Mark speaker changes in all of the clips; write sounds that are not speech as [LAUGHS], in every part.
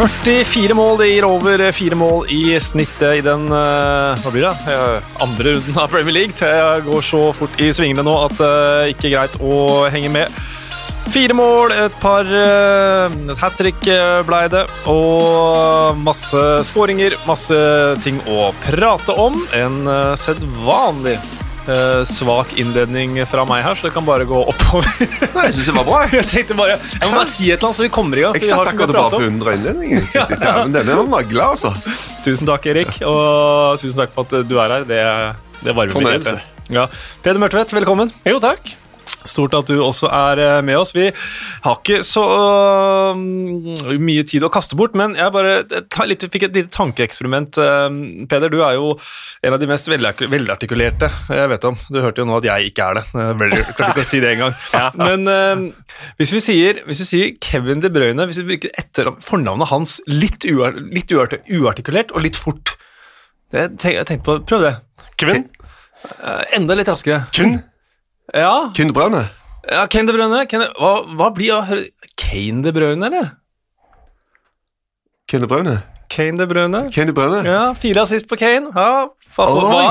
Speaker 1: 44 mål, det gir over fire mål i snittet i den uh, hva blir det? Uh, andre runden av Premier League. Det går så fort i svingene nå at det uh, ikke er greit å henge med. Fire mål, et par hat trick blei det, og masse skåringer. Masse ting å prate om. En sedvanlig Uh, svak innledning fra meg her, så det kan bare gå oppover.
Speaker 2: Nei, jeg synes det var bra.
Speaker 1: Jeg [LAUGHS] tenkte bare, jeg må bare si et eller annet, så vi kommer i gang.
Speaker 2: Jeg satt akkurat bare på under innledningen. [LAUGHS] Ja, ja. Men denne var nagla, altså.
Speaker 1: Tusen takk, Erik, og tusen takk for at du er her. Det, det varmer mitt hjerte. Ja. Peder Mørtvedt, velkommen.
Speaker 3: Jo, takk.
Speaker 1: Stort at du også er eh, med oss. Vi har ikke så uh, mye tid å kaste bort, men jeg bare litt, fikk et lite tankeeksperiment. Uh, Peder, du er jo en av de mest velartikulerte jeg vet om. Du hørte jo nå at jeg ikke er det. Jeg klarte ikke å si det engang. [LAUGHS] ja. Men uh, hvis, vi sier, hvis, vi sier, Kevin De Bruyne, hvis vi bruker etter fornavnet hans litt, uart, litt uart, uartikulert og litt fort Jeg tenkte på Prøv det.
Speaker 3: Kevin?
Speaker 1: enda litt raskere.
Speaker 3: Kun?
Speaker 1: Ja.
Speaker 2: Kane de Bruyne.
Speaker 1: Ja, Kane de Bruyne. Hva, hva blir de Bruyne, eller?
Speaker 2: Kane de Bruyne.
Speaker 1: Kane de Bruyne.
Speaker 2: Kane de Bruyne.
Speaker 1: Ja, Fire assist på Kane. Ja, hva,
Speaker 3: hva,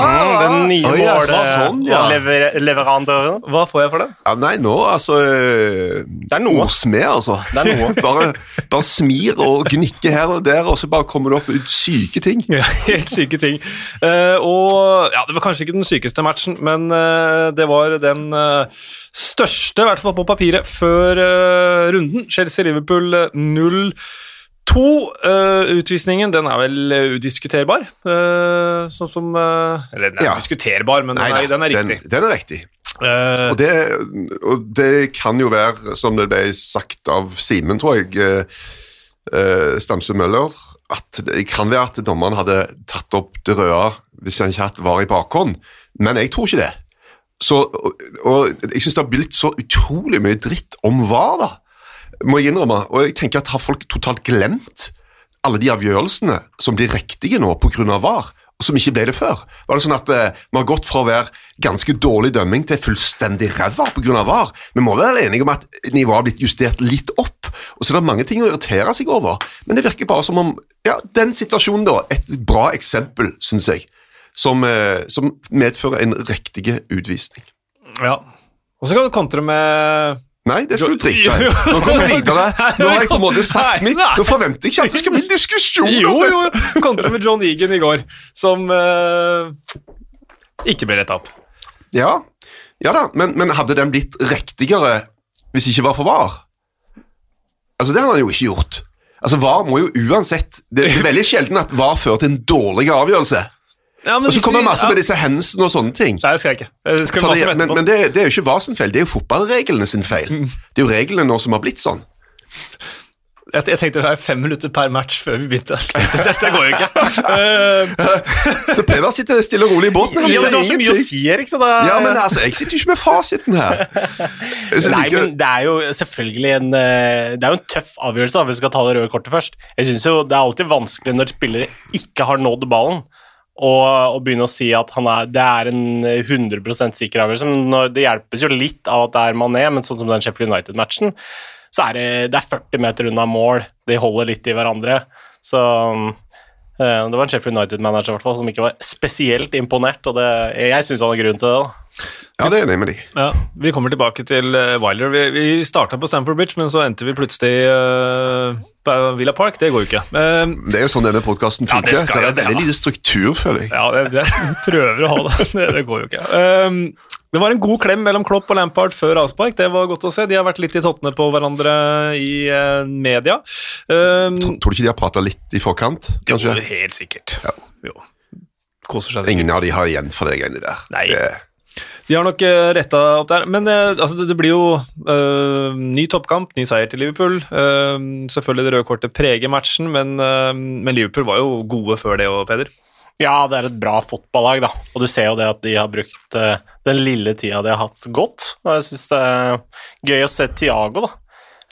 Speaker 3: den nye oh, ja,
Speaker 1: sånn,
Speaker 3: ja. lever, leverandøren.
Speaker 1: Hva får jeg for den?
Speaker 2: Ja, nei, nå, altså
Speaker 3: Det er noe.
Speaker 2: Ordsmed, altså.
Speaker 3: Det er noe. [LAUGHS]
Speaker 2: bare, bare smir og gnikker her og der, og så bare kommer det opp ut syke ting.
Speaker 1: Ja, helt syke ting. Uh, og ja, Det var kanskje ikke den sykeste matchen, men uh, det var den uh, største, i hvert fall på papiret, før runden. Chelsea-Liverpool 0 To, uh, utvisningen den er vel udiskuterbar. Uh, sånn som uh, Eller den er ja. diskuterbar, men den, er, den er, riktig.
Speaker 2: Den, den er riktig. Og det, og, det, kan jo være, som det ble sagt av Simen, tror jeg, Stamse Møller, at det kan være at dommeren hadde tatt opp det røde hvis han ikke hatt var i bakhånd, men jeg tror ikke det. Så, og, og jeg syns det har blitt så utrolig mye dritt om VAR, da må jeg innrømme. Og jeg tenker at har folk totalt glemt alle de avgjørelsene som blir riktige nå pga. VAR, og som ikke ble det før? Var det sånn at eh, vi har gått fra å være ganske dårlig dømming til fullstendig ræva pga. VAR? Vi må være enige om at nivået har blitt justert litt opp, og så er det mange ting å irritere seg over. Men det virker bare som om ja, den situasjonen, da, et bra eksempel, syns jeg, som, eh, som medfører en riktig utvisning.
Speaker 1: Ja, og så kan du kontre med
Speaker 2: Nei, det skal du drite i. Nå kommer vi videre. [LAUGHS] Nå har jeg på en måte sagt mitt. Nå forventer jeg ikke at det skal bli diskusjon
Speaker 1: jo, om dette. Jo, kontra med John Egan i går, som uh, ikke ble retta opp.
Speaker 2: Ja, ja da, men, men, hadde den blitt riktigere hvis det ikke var for VAR? Altså, Det hadde han jo ikke gjort. Altså, VAR må jo uansett Det er veldig sjelden at VAR fører til en dårlig avgjørelse. Ja, og så kommer masse ja. med disse hensene og sånne ting.
Speaker 1: Nei, det skal jeg ikke. Jeg skal
Speaker 2: det, men, men det, det, er jo ikke hva sin feil, det er jo fotballreglene sin feil. Mm. Det er jo reglene nå som har blitt sånn.
Speaker 1: Jeg, jeg tenkte det var fem minutter per match før vi begynte. [LAUGHS] Dette går jo ikke. Uh, [LAUGHS]
Speaker 2: så Peder sitter stille og rolig i båten.
Speaker 3: Han ja, men det har så mye å si, Erik. Så da...
Speaker 2: Ja, men altså, Jeg sitter jo ikke med fasiten her.
Speaker 3: Nei, men Det er jo selvfølgelig en eh, Det er jo en tøff avgjørelse, da, hvis vi skal ta det røde kortet først. Jeg synes jo Det er alltid vanskelig når spillere ikke har nådd ballen og, og begynne å si at er, det er en 100% sikker avgjørelse. Det hjelpes jo litt av at det er Mané, men sånn som den Sheffield United-matchen, så er det, det er 40 meter unna mål. De holder litt i hverandre. Så eh, det var en Sheffield United-manager som ikke var spesielt imponert, og det, jeg syns han har grunn til det. da.
Speaker 2: Ja, det er enig med de.
Speaker 1: Ja, vi kommer tilbake til uh, Wilder. Vi, vi starta på Stamford Bridge, men så endte vi plutselig uh, på Villa Park. Det går jo ikke.
Speaker 2: Uh, det er jo sånn denne podkasten funker. Ja, det, det, er veldig lite struktur, føler jeg.
Speaker 1: Ja, det, jeg prøver å ha det. [LAUGHS] det. går jo ikke. Um, det var en god klem mellom Klopp og Lampard før avspark. Det var godt å se. De har vært litt i tottene på hverandre i eh, media.
Speaker 2: Um, tror, tror, du ikke de har prata litt i forkant?
Speaker 1: kanskje? Jo, helt sikkert. Ja. Jo.
Speaker 2: Koser seg. Ingen av de har igjen for de greiene der.
Speaker 1: Nei. Det de har nok uh, eh, retta opp der. Men uh, altså, det, det, blir jo uh, ny toppkamp, ny seier til Liverpool. Uh, selvfølgelig det røde kortet preger matchen, men, men, Liverpool var jo gode før det òg, Peder.
Speaker 3: Ja, det er et bra fotballag, da. Og du ser jo det at de har brukt den lille tida de har hatt, godt. Og jeg syns det er gøy å se Tiago, da.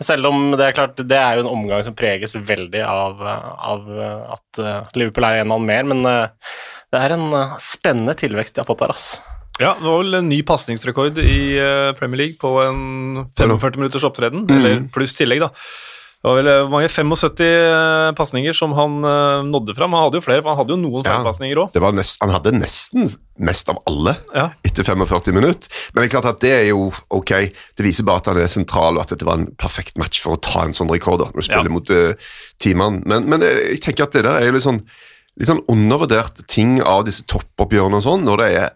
Speaker 3: Selv om det er klart, det er jo en omgang som preges veldig av, av at Liverpool er en mann mer, men det er en spennende tilvekst de har fått der, ass.
Speaker 1: Ja, det var vel en ny pasningsrekord i uh, Premier League på en 45 minutters opptreden, mm. eller pluss tillegg, da. Det var vel eh, mange 75 eh, pasninger som han uh, nådde fram. Han hadde jo flere, for han hadde jo noen feilpasninger òg.
Speaker 2: Han hadde nesten mest av alle ja. etter 45 minutter. Men det er klart at det er jo ok. Det viser bare at han er sentral, og at dette var en perfekt match for å ta en sånn rekord når du spiller ja. mot uh, teamene. Men, men, jeg tenker at det der er jo litt sånn, litt sånn undervurdert ting av disse toppoppgjørene og sånn, når det er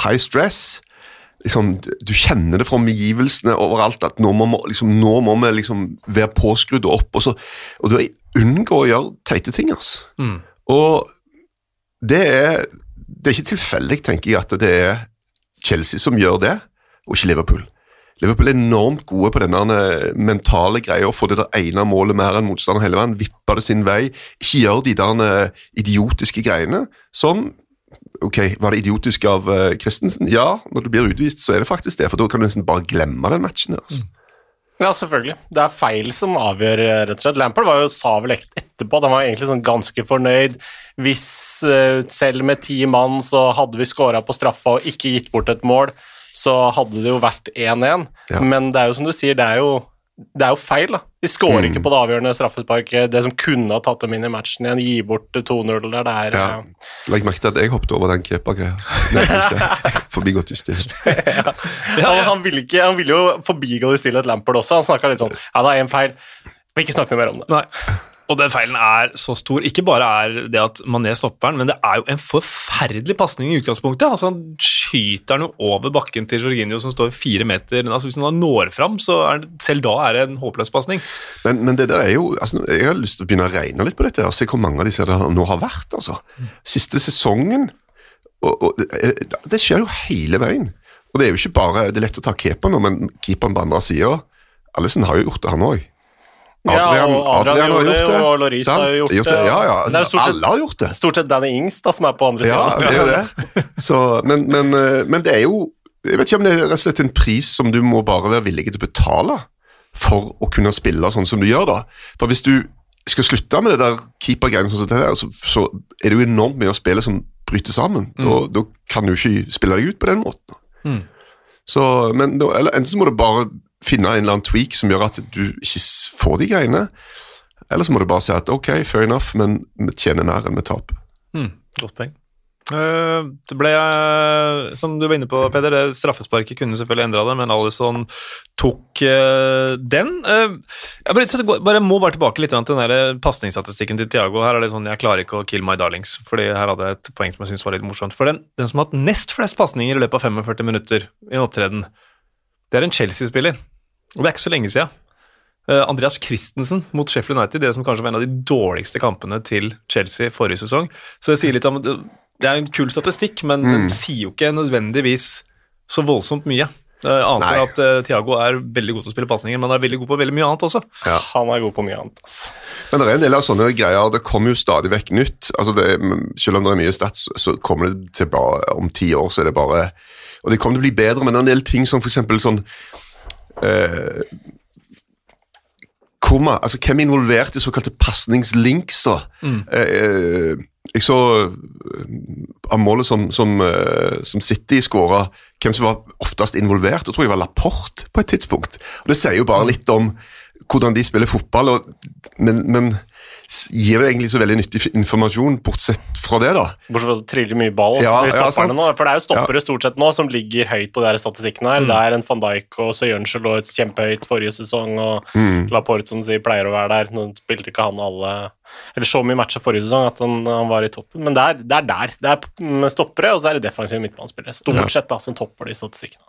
Speaker 2: high stress liksom, Du kjenner det fra omgivelsene overalt at nå må, liksom, nå må vi liksom være påskrudd og opp. Og, så, og du unngår å gjøre teite ting. Altså. Mm. Og det er, det er ikke tilfeldig, tenker jeg, at det er Chelsea som gjør det, og ikke Liverpool. Liverpool er enormt gode på denne mentale greia, få det der ene målet mer enn motstander hele veien, vippe det sin vei, ikke gjøre de der idiotiske greiene som Ok, Var det idiotisk av uh, Christensen? Ja, når du blir utvist, så er det faktisk det. For da kan du nesten bare glemme den matchen. Altså. Mm.
Speaker 3: Ja, selvfølgelig. Det er feil som avgjør, eh, rett og slett. Lampard var jo, sa vel etterpå at han var egentlig sånn ganske fornøyd. Hvis uh, selv med ti mann så hadde vi scora på straffa og ikke gitt bort et mål, så hadde det jo vært 1-1. Ja. Men det er jo som du sier, det er jo det er jo feil. da. De skårer mm. ikke på det avgjørende straffesparket. Det som kunne ha tatt dem inn i matchen igjen, gi bort 2-0 der. Det er ja.
Speaker 2: ja. Legg merke til at jeg hoppet over den keepergreia. Forbigått i stillhet. ja.
Speaker 3: ja, han, ville ikke, han ville jo forbigå i stillhet Lampard også. Han snakka litt sånn Ja, det er én feil. Vil ikke snakke mer om det.
Speaker 1: Nei. Og den feilen er så stor. Ikke bare er det at Mané stopper den, men det er jo en forferdelig pasning i utgangspunktet. Altså Han skyter den over bakken til Jorginho som står fire meter altså Hvis han når fram, så er det, selv da er det en håpløs pasning.
Speaker 2: Men, men, det der er jo altså, Jeg har lyst til å begynne å regne litt på dette og se hvor mange av disse det nå har vært. altså. Siste sesongen og, og det, det, skjer jo hele veien. Og det er jo ikke bare det er lett å ta keeperen nå, men keeperen på andre sida Alison har jo gjort det, han òg.
Speaker 3: Adrian, ja, og Adrian, har gjort det, og Loris har gjort det.
Speaker 2: Ja, ja, det er
Speaker 3: stort
Speaker 2: sett, alle har gjort det.
Speaker 3: Stort sett Danny Ings da, som er på andre
Speaker 2: siden. Ja, det er det. [LAUGHS] Så, men, men, eh, men, det er jo Jeg vet ikke om det er rett og slett en pris som du må bare være villig til å betale for å kunne spille sånn som du gjør, da. For hvis du skal slutte med det der keepergreiene, sånn så, så, er det jo enormt mye å spille som bryter sammen. Mm. Da, da, kan du ikke spille deg ut på den måten. Mm. Så, men da, eller Enten så må du bare finne en eller annen tweak som gjør at du ikke får de greiene. Eller så må du bare si at ok, fair enough, men vi tjener mer enn vi taper.
Speaker 1: Mm, godt poeng. Uh, det ble, uh, som du var inne på, Peder, straffesparket kunne selvfølgelig endra det, men Alison tok uh, den. jeg bare, må bare tilbake litt til den pasningsstatistikken til Tiago. Her er det sånn, Jeg klarer ikke å kill my darlings, fordi her hadde jeg et poeng som jeg syns var litt morsomt. For den, den som har hatt nest flest pasninger i løpet av 45 minutter i en opptreden, det er en Chelsea-spiller. Og det er ikke så lenge siden. Uh, Andreas Christensen mot Sheffield United, det som kanskje var en av de dårligste kampene til Chelsea forrige sesong. Så det sier litt om Det er en kul statistikk, men mm. den sier jo ikke nødvendigvis så voldsomt mye. Annet enn at uh, Thiago er veldig god til å spille pasninger, men er veldig god på veldig mye annet også.
Speaker 3: Ja. Han er god på mye annet. Ass.
Speaker 2: Men det er en del av sånne greier. Det kommer jo stadig vekk nytt. Altså det, selv om det er mye stats, så kommer det til bare om ti år, så er det bare Og det kommer til å bli bedre, men det er en del ting som f.eks. sånn eh, komma, altså, Hvem er involvert i såkalte pasningslinks? da? Mm. Eh, jeg så eh, av målet som, som, eh, som City skåra, hvem som var oftest involvert. Jeg tror jeg var Laporte på et tidspunkt. Og Det sier jo bare litt om hvordan de spiller fotball, og, men, men gir det egentlig så veldig nyttig informasjon, bortsett fra det, da.
Speaker 3: Bortsett fra at det triller mye ball ja, i stopperne ja, nå. For det er jo stoppere ja. stort sett nå som ligger høyt på de her statistikkene her. Mm. Det er en van Dijk og Søyønsel lå et kjempehøyt forrige sesong, og mm. Laporte som sier pleier å være der. Nå spilte ikke han alle Eller så mye matcher forrige sesong at han, han var i toppen, men det er, det er der. Det er stoppere, og så er det defensive midtbanespillere. Stort sett da, som topper de statistikkene.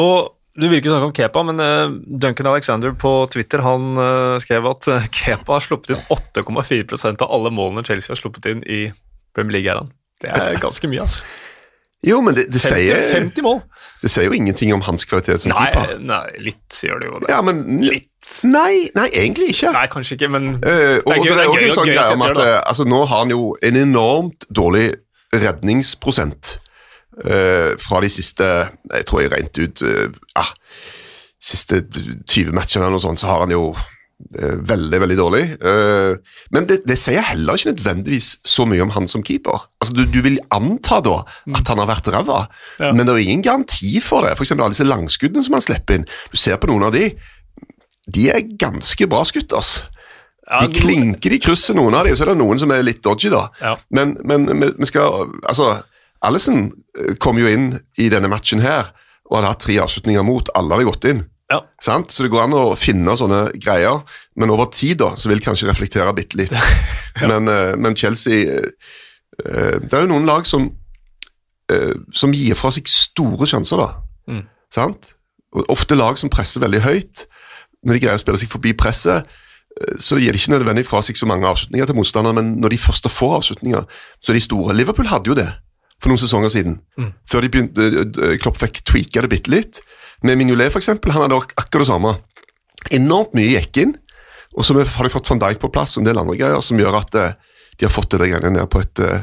Speaker 1: Og du vil ikke snakke om Kepa, men uh, Duncan Alexander på Twitter han uh, skrev at uh, Kepa har sluppet inn 8,4% av alle målene Chelsea har sluppet inn i Premier League. Det er [LAUGHS] ganske mye, altså.
Speaker 2: Jo, men det, det 50, sier
Speaker 1: 50 mål.
Speaker 2: Det sier jo ingenting om hans kvalitet som
Speaker 1: nei,
Speaker 2: keeper.
Speaker 1: Nei, litt gjør det jo det.
Speaker 2: Ja, men litt. Nei, nei, egentlig ikke.
Speaker 1: Nei, kanskje ikke, men
Speaker 2: uh, Og det er òg en sånn greie om at altså, nå har han jo en enormt dårlig redningsprosent. Uh, fra de siste Jeg tror jeg regnet ut uh, ah, siste 20 matchene eller noe sånt, så har han jo uh, veldig, veldig dårlig. men det, det, sier heller ikke nødvendigvis så mye om han som keeper. Altså, Du, du vil anta da at han har vært ræva, ja. men det er ingen garanti for det. F.eks. alle disse langskuddene som han slipper inn. Du ser på noen av de de er ganske bra skutt, ass. De klinker i krysset, noen av dem, så er det noen som er litt dodgy, da.
Speaker 1: Ja.
Speaker 2: Men, men vi skal Altså, Alison kom jo inn i denne matchen her og hadde hatt tre avslutninger mot. Alle hadde gått inn.
Speaker 1: Ja.
Speaker 2: Sant? Så det går an å finne sånne greier, men over tid da, så vil kanskje reflektere bitte litt. [LAUGHS] men, eh, men Chelsea eh, eh, Det er jo noen lag som, eh, som gir fra seg store sjanser, da.
Speaker 1: Mm.
Speaker 2: Sant? Ofte lag som presser veldig høyt. Når de greier å spille seg forbi presset, eh, så gir de ikke nødvendig fra seg så mange avslutninger til motstandere, men når de først får avslutninger, så er de store. Liverpool hadde jo det for noen sesonger siden.
Speaker 1: Mm.
Speaker 2: Før de begynte, eh, Klopp fikk tweaka det bitte litt. Med Mignolet, eksempel, han hadde ak- akkurat det samme. Enormt mye gikk inn, og så har de fått van Dijk på plass og en del andre greier som gjør at eh, de har fått det der greiene ned på et eh,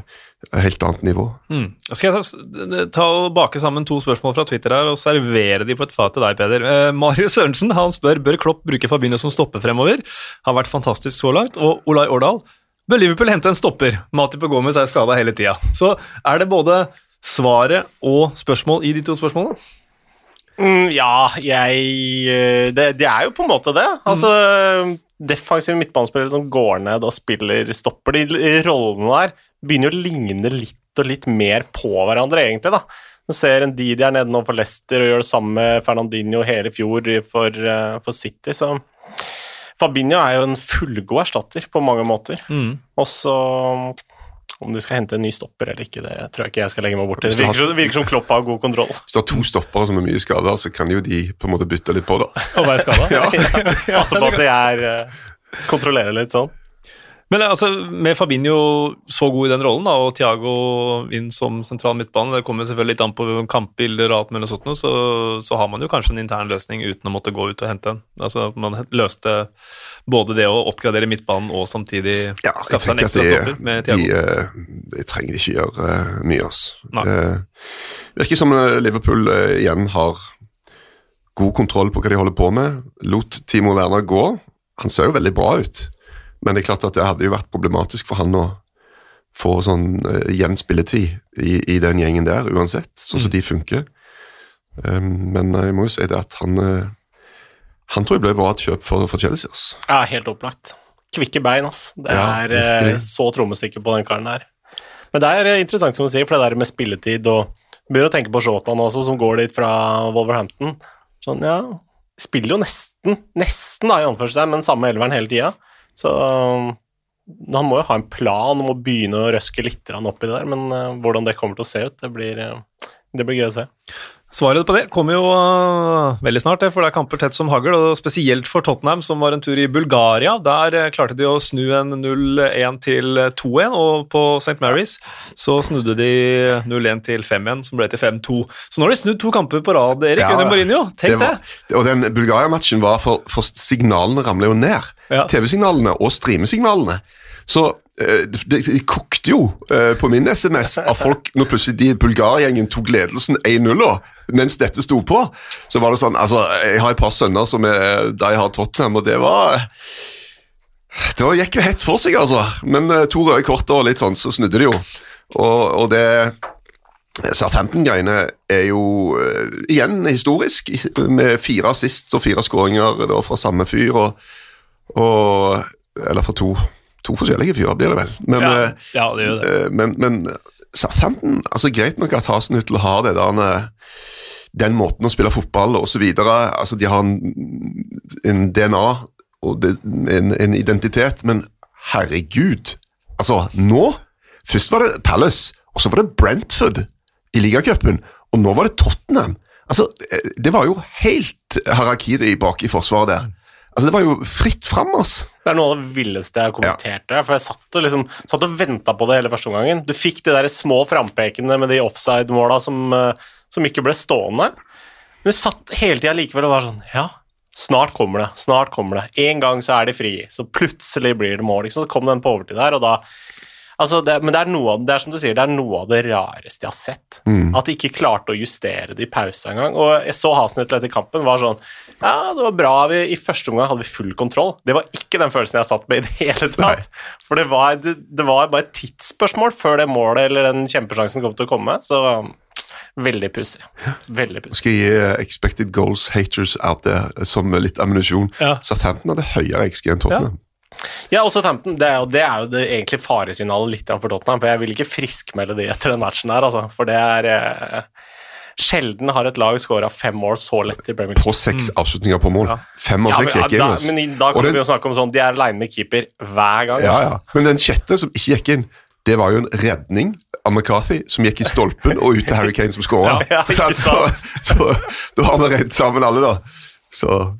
Speaker 2: helt annet nivå.
Speaker 1: Mm. Skal jeg ta, ta og bake sammen to spørsmål fra Twitter her og servere de på et fat til deg, Peder? Eh, Marius Sørensen han spør bør Klopp bruke Fabinho som stopper fremover. Har vært fantastisk så langt. Og Olai Årdal bør Liverpool hente en stopper. Matip og Gomez er skada hele tida. Så er det både svaret og spørsmål i de to spørsmålene?
Speaker 3: Mm, ja, jeg eh, det, det er jo på en måte det. Altså, Defensive midtbanespillere som går ned og spiller stopper, de rollene der begynner å ligne litt og litt mer på hverandre, egentlig. da. Du ser en Didi er nede nå for Leicester og gjør det samme med Fernandinho hele fjor for, eh, for City, så Fabinho er jo en fullgod erstatter på mange måter.
Speaker 1: Mm.
Speaker 3: Og så om de skal hente en ny stopper eller ikke, det tror jeg ikke jeg skal legge meg bort i. Det virker, som- virker som Klopp har god kontroll.
Speaker 2: Hvis du har to stoppere som er mye skada, så kan jo de på en måte bytte litt på, da.
Speaker 1: Og være skada? [LAUGHS] [LAUGHS]
Speaker 2: Ja.
Speaker 3: Passe på at de er Kontrollere Kontrollerer litt sånn.
Speaker 1: Men altså, med Fabinho så god i den rollen, da, og Thiago inn som sentral midtbane, det kommer selvfølgelig litt an på kampbilder og alt mulig sånt, så, så har man jo kanskje en intern løsning uten å måtte gå ut og hente en. Altså, man løste både det å oppgradere midtbanen og samtidig
Speaker 2: Ja,
Speaker 1: skaffe seg en ekstra
Speaker 2: de,
Speaker 1: stopper med Thiago.
Speaker 2: De, de trenger ikke gjøre eh, mye, altså. Det virker som eh, Liverpool eh, igjen har god kontroll på hva de holder på med. Lot Timo Werner gå. Han ser jo veldig bra ut, men det er klart at det hadde jo vært problematisk for han å få sånn uh, gjenspilletid i, i den gjengen der, uansett, sånn
Speaker 1: Mm.
Speaker 2: som de funker. Um, men jeg må jo si det at han uh, Han tror jeg ble bra et kjøp for, for Chelsea. ass.
Speaker 3: Ja, helt opplagt. Kvikke bein, ass. Det er eh,
Speaker 2: virkelig.
Speaker 3: så trommestikker på den karen der. Men det er eh, interessant som du sier, for det der med spilletid og Begynner å tenke på Shota nå også, som går dit fra Wolverhampton. Sånn, ja Spiller jo nesten, nesten da, i anførselstegn, men samme elveren hele tida. Så um, han må jo ha en plan om å begynne å røske litt oppi det der, men eh, hvordan det kommer til å se ut, det blir, eh, det blir gøy å se.
Speaker 1: Svaret på det kommer jo øh, veldig snart, for det er kamper tett som hagl, og spesielt for Tottenham, som var en tur i Bulgaria. Der øh, klarte de å snu en 0-1 til 2-1, og på St. Mary's så snudde de 0-1 til 5-1, som ble til 5-2. Så nå har de snudd to kamper på rad, Erik,
Speaker 2: Ja,
Speaker 1: under Mourinho. Tenk det!
Speaker 2: var, Og den Bulgaria-matchen var for, for signalene ramler jo ned.
Speaker 1: Ja.
Speaker 2: TV-signalene og streamesignalene. Så eh, det, de kokte jo eh, på min SMS av folk når plutselig de Bulgaria-gjengen tok ledelsen 1-0 mens dette sto på. Så var det sånn Altså, jeg har et par sønner som er de har Tottenham, og det var Det var, gikk jo hett for seg, altså. Men eh, to røde kort og litt sånn, så snudde det jo. Og, og det Southampton-greiene er jo uh, igjen historisk, med fire assists og fire skåringer fra samme fyr. Og, og Eller fra to, to forskjellige fyrer, blir det vel. Men,
Speaker 1: Ja,
Speaker 2: eh,
Speaker 1: ja, det gjør det.
Speaker 2: eh, men, men Southampton altså Greit nok at Hasenhüttel har det der eh, den måten å spille fotball videre. Altså, de har en, en DNA og det, en, en identitet, men herregud Altså, nå Først var det Palace, og så var det Brentford i ligacupen, og nå var det Tottenham. Altså, Det var jo helt harakiri bak i forsvaret der. Altså, Det var jo fritt fram, ass.
Speaker 3: Det er noe av det villeste jeg har kommentert. For jeg satt og, liksom, satt og venta på det hele første omgangen. Du fikk de der små frampekene med de offside-måla som, eh, som ikke ble stående. Men du satt hele tida likevel og var sånn Ja, snart kommer det. Snart kommer det. En gang så er de fri, så plutselig blir det mål. Liksom. Så kom den på overtid der, og da Altså det, men det er, noe av, det er som du sier, det er noe av det rareste jeg har sett. At de ikke klarte å justere det i pause engang. Og jeg så Hasenhüttel etter kampen var sånn Ja, det var bra. Vi, I første omgang hadde vi full kontroll. Det var ikke den følelsen jeg satt med i det hele tatt. For det var, det, det var bare et tidsspørsmål før det målet eller den kjempesjansen kom til å komme. Så Veldig pussig. Veldig pussig.
Speaker 2: Skal jeg gi expected goals haters out there som litt ammunisjon.
Speaker 1: Ja.
Speaker 2: Southampton hadde høyere XG enn Tottenham.
Speaker 3: Ja, også Tampton. Det er jo det, er jo det egentlig faresignalet litt for Tottenham. For jeg vil ikke friskmelde de etter den matchen her, altså. For det er eh, Sjelden har et lag skåra fem mål så lett i Premier League.
Speaker 2: På seks avslutninger på mål. Fem av
Speaker 3: Ja,
Speaker 2: seks gikk inn.
Speaker 3: da, men da kan
Speaker 2: den-
Speaker 3: vi jo snakke om sånn De er aleine med keeper hver gang.
Speaker 2: Ja, ja. Men den sjette som ikke gikk inn, det var jo en redning av McCarthy, som gikk i stolpen og ut til Harry Kane som [LAUGHS] skåra.
Speaker 3: Ja, ja,
Speaker 2: så, så, da har vi redd sammen alle, da. Så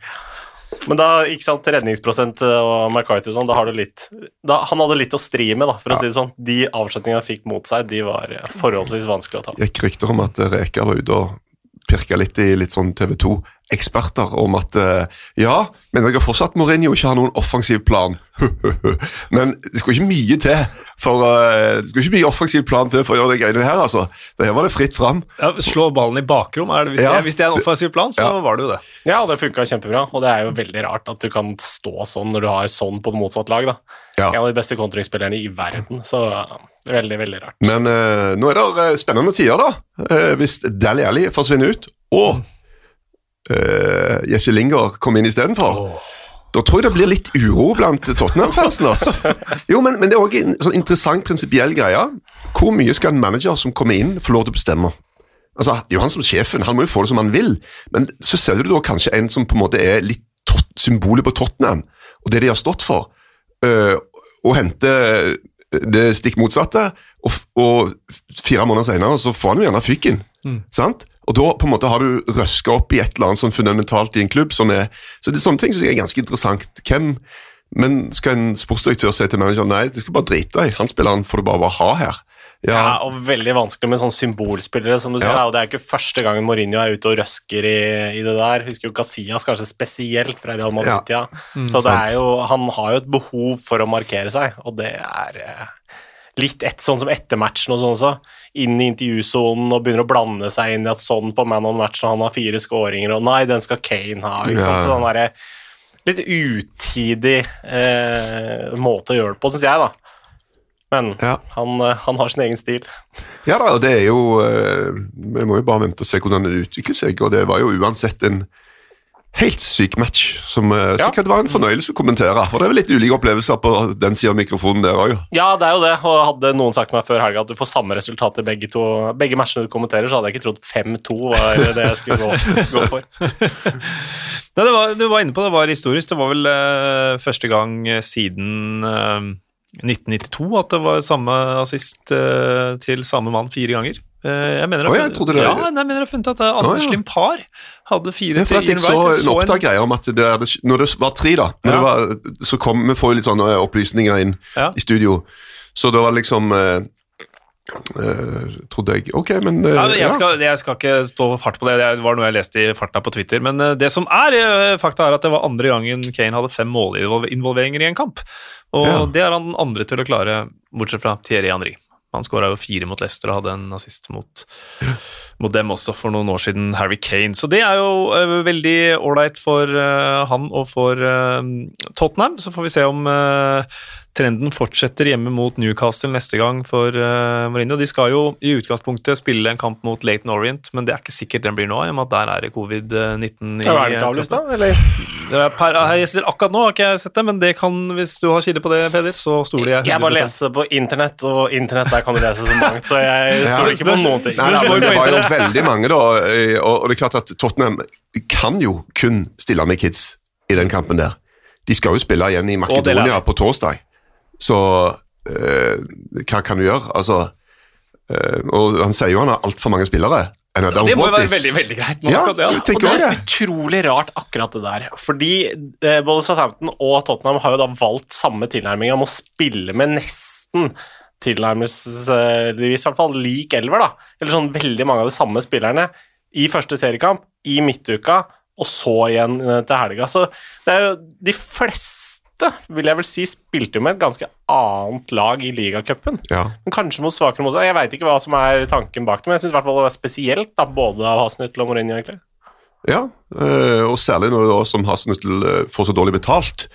Speaker 3: Men da, ikke sant, redningsprosent og McCarthy og sånn, da har du litt da, Han hadde litt å stri med, da, for å si det sånn. De avslutningene han fikk mot seg, de var eh, forholdsvis vanskelig å ta.
Speaker 2: gikk rykter om at Reka var ute og pirka litt i litt sånn TV 2-eksperter om at eh, ja, men jeg har fortsatt Mourinho ikke har noen offensiv plan. [LAUGHS] men det skal ikke mye til for eh, det skal ikke mye offensiv plan til for å gjøre de greiene her, altså. Det her var det fritt fram.
Speaker 1: Ja, slå ballen i bakrom, er det, hvis,
Speaker 2: Ja,
Speaker 1: det, hvis det er en offensiv plan, så
Speaker 2: ja.
Speaker 1: var det jo det.
Speaker 3: Ja, det funka kjempebra, og det er jo veldig rart at du kan stå sånn når du har sånn på det motsatte lag, da.
Speaker 2: Ja.
Speaker 3: En av de beste kontringsspillerne i verden, så det veldig, veldig rart.
Speaker 2: Men uh, nå er det spennende tider, da. Uh, hvis Dali Alli forsvinner ut, og uh, Jesse Linger kom inn istedenfor. Da tror jeg det blir litt uro blant Tottenham-fansen. Jo, men, men det er òg en sånn interessant prinsipiell greie. Hvor mye skal en manager som kommer inn, få lov til å bestemme? Altså, Det er jo han som er sjefen, han må jo få det som han vil. Men så ser du da kanskje en som på en måte er litt symbolet på Tottenham, og det de har stått for, uh, og henter det stikk motsatte, og, og fire måneder senere så får han jo gjerne fyken. Sant? Og da på en måte har du røska opp i et eller annet sånn fundamentalt i en klubb som er Så det er sånne ting som er ganske interessant. Hvem Men skal en sportsdirektør si til manageren nei, det skal bare drite i, han spilleren får du bare, bare ha her.
Speaker 3: Ja, og veldig vanskelig med sånne symbolspillere, som du sier.
Speaker 2: Ja.
Speaker 3: da, og Det er ikke første gangen Mourinho er ute og røsker i, i det der. Husker jo Casillas kanskje spesielt fra Real Madrid-tida. så det
Speaker 2: sant.
Speaker 3: er jo, han har jo et behov for å markere seg, og det er eh, litt et sånn som etter matchen og sånn også. Inn i intervjusonen og begynner å blande seg inn i at sånn på man on match han har fire skåringer, og nei, den skal Kane ha. ikke sant?
Speaker 2: Ja.
Speaker 3: Sånn der, litt utidig eh, måte å gjøre det på, syns jeg, da. Men
Speaker 2: Ja.
Speaker 3: han, eh, han har sin egen stil.
Speaker 2: Ja da, og det er jo eh, Vi må jo bare vente og se hvordan det utvikler seg, og det var jo uansett en helt syk match som eh,
Speaker 3: Ja.
Speaker 2: sikkert var en fornøyelse å kommentere. For det er vel litt ulike opplevelser på den sida av mikrofonen der òg.
Speaker 3: Ja, det er jo det, og hadde noen sagt meg før helga at du får samme resultat i begge, to, begge matchene du kommenterer, så hadde jeg ikke trodd 5-2 var det jeg skulle gå, [LAUGHS] gå for.
Speaker 1: Nei, det var, du var inne på det, var historisk. Det var vel eh, første gang eh, siden eh, 1992 at det var samme assist eh, til samme mann fire ganger. Eh, jeg mener jeg,
Speaker 2: jeg trodde det-
Speaker 1: ja, nei, jeg mener jeg funnet at eh, Anders
Speaker 2: oh, ja.
Speaker 1: Limpar hadde fire
Speaker 2: For at jeg så
Speaker 1: Wright.
Speaker 2: En
Speaker 1: så
Speaker 2: opptak om at det, når det var tre, da når
Speaker 1: Ja.
Speaker 2: det var, Så kom vi får litt sånne opplysninger inn
Speaker 1: Ja.
Speaker 2: i studio. Så det var liksom uh, uh, Trodde jeg Ok, men uh,
Speaker 1: Ja, jeg,
Speaker 2: ja.
Speaker 1: skal, jeg skal ikke stå fart på det, det var noe jeg leste i farta på Twitter. Men eh, det som er eh, fakta, er at det var andre gangen Kane hadde fem målinvolveringer i en kamp. Og
Speaker 2: Ja.
Speaker 1: det er han andre til å klare, bortsett fra Thierry Henry. Han skåra jo fire mot Leicester og hadde en assist mot, mot dem også for noen år siden, Harry Kane. Så det er jo uh, veldig ålreit for uh, han og for uh, Tottenham. Så får vi se om eh, trenden fortsetter hjemme mot Newcastle neste gang for uh, Mourinho. De skal jo i utgangspunktet spille en kamp mot Laton Orient, men det er ikke sikkert den blir nå, i og med at der er det covid-19 i
Speaker 3: er det ikke avlyst, da? Eller?
Speaker 1: Per, jeg akkurat nå har ikke jeg sett det, men det kan, hvis du har kilde på det, Peder, så stoler jeg 100
Speaker 3: Jeg bare leser på internett, og internett der kan du lese så mangt, så jeg [LAUGHS]
Speaker 2: Ja,
Speaker 3: stoler ikke på noen ting.
Speaker 2: Nei, nei, det var jo veldig mange, da. eh, Og, og det er klart at Tottenham kan jo kun stille med kids i den kampen der. De skal jo spille igjen i Makedonia på torsdag. Så eh, hva kan du gjøre? Altså eh, Og han sier jo han har altfor mange spillere. Ja,
Speaker 1: Det må jo være veldig, veldig greit.
Speaker 2: Ja,
Speaker 1: det,
Speaker 2: jeg
Speaker 3: Og det er utrolig rart, akkurat det der. Fordi eh, både Southampton og Tottenham har jo da valgt samme tilnærming om å spille med nesten tilnærmelsesvis i hvert fall lik elver, da. Eller sånn veldig mange av de samme spillerne i første seriekamp, i midtuka, og så igjen eh, til helga. Så det er jo de fleste, vil jeg vel si, spilte jo med et ganske annet lag i ligacupen.
Speaker 2: Ja.
Speaker 3: Men kanskje mot svakere motstand. Jeg veit ikke hva som er tanken bak det, men jeg syns det var spesielt, da, både av Hasnüttel og Mourinho, egentlig.
Speaker 2: Ja, eh, og særlig når du da som Hasenhüttel eh, får så dårlig betalt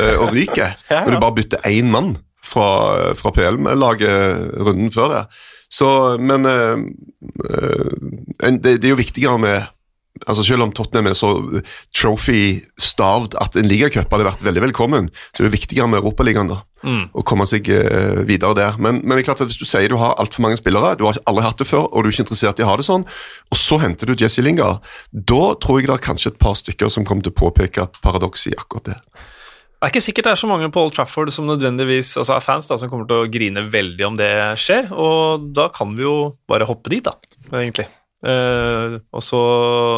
Speaker 2: eh, og ryker. [LAUGHS]
Speaker 3: Ja.
Speaker 2: Når du bare bytter én mann fra, fra PL-laget runden før det. Så, men det, det er jo viktigere med altså Selv om Tottenham er så trophy-stavd at en ligacup hadde vært veldig velkommen, så er det viktigere med Europaligaen da, mm. å komme seg uh, videre der. Men, men, det er klart at hvis du sier du har altfor mange spillere, du har aldri hatt det før, og du er ikke interessert i å ha det sånn, og så henter du Jesse Lingard, da tror jeg det er kanskje et par stykker som kommer til å påpeke paradokset i akkurat det.
Speaker 1: Det er ikke sikkert det er så mange på Old Trafford som nødvendigvis altså er fans da, som kommer til å grine veldig om det skjer, og da kan vi jo bare hoppe dit, da, egentlig. Uh, og så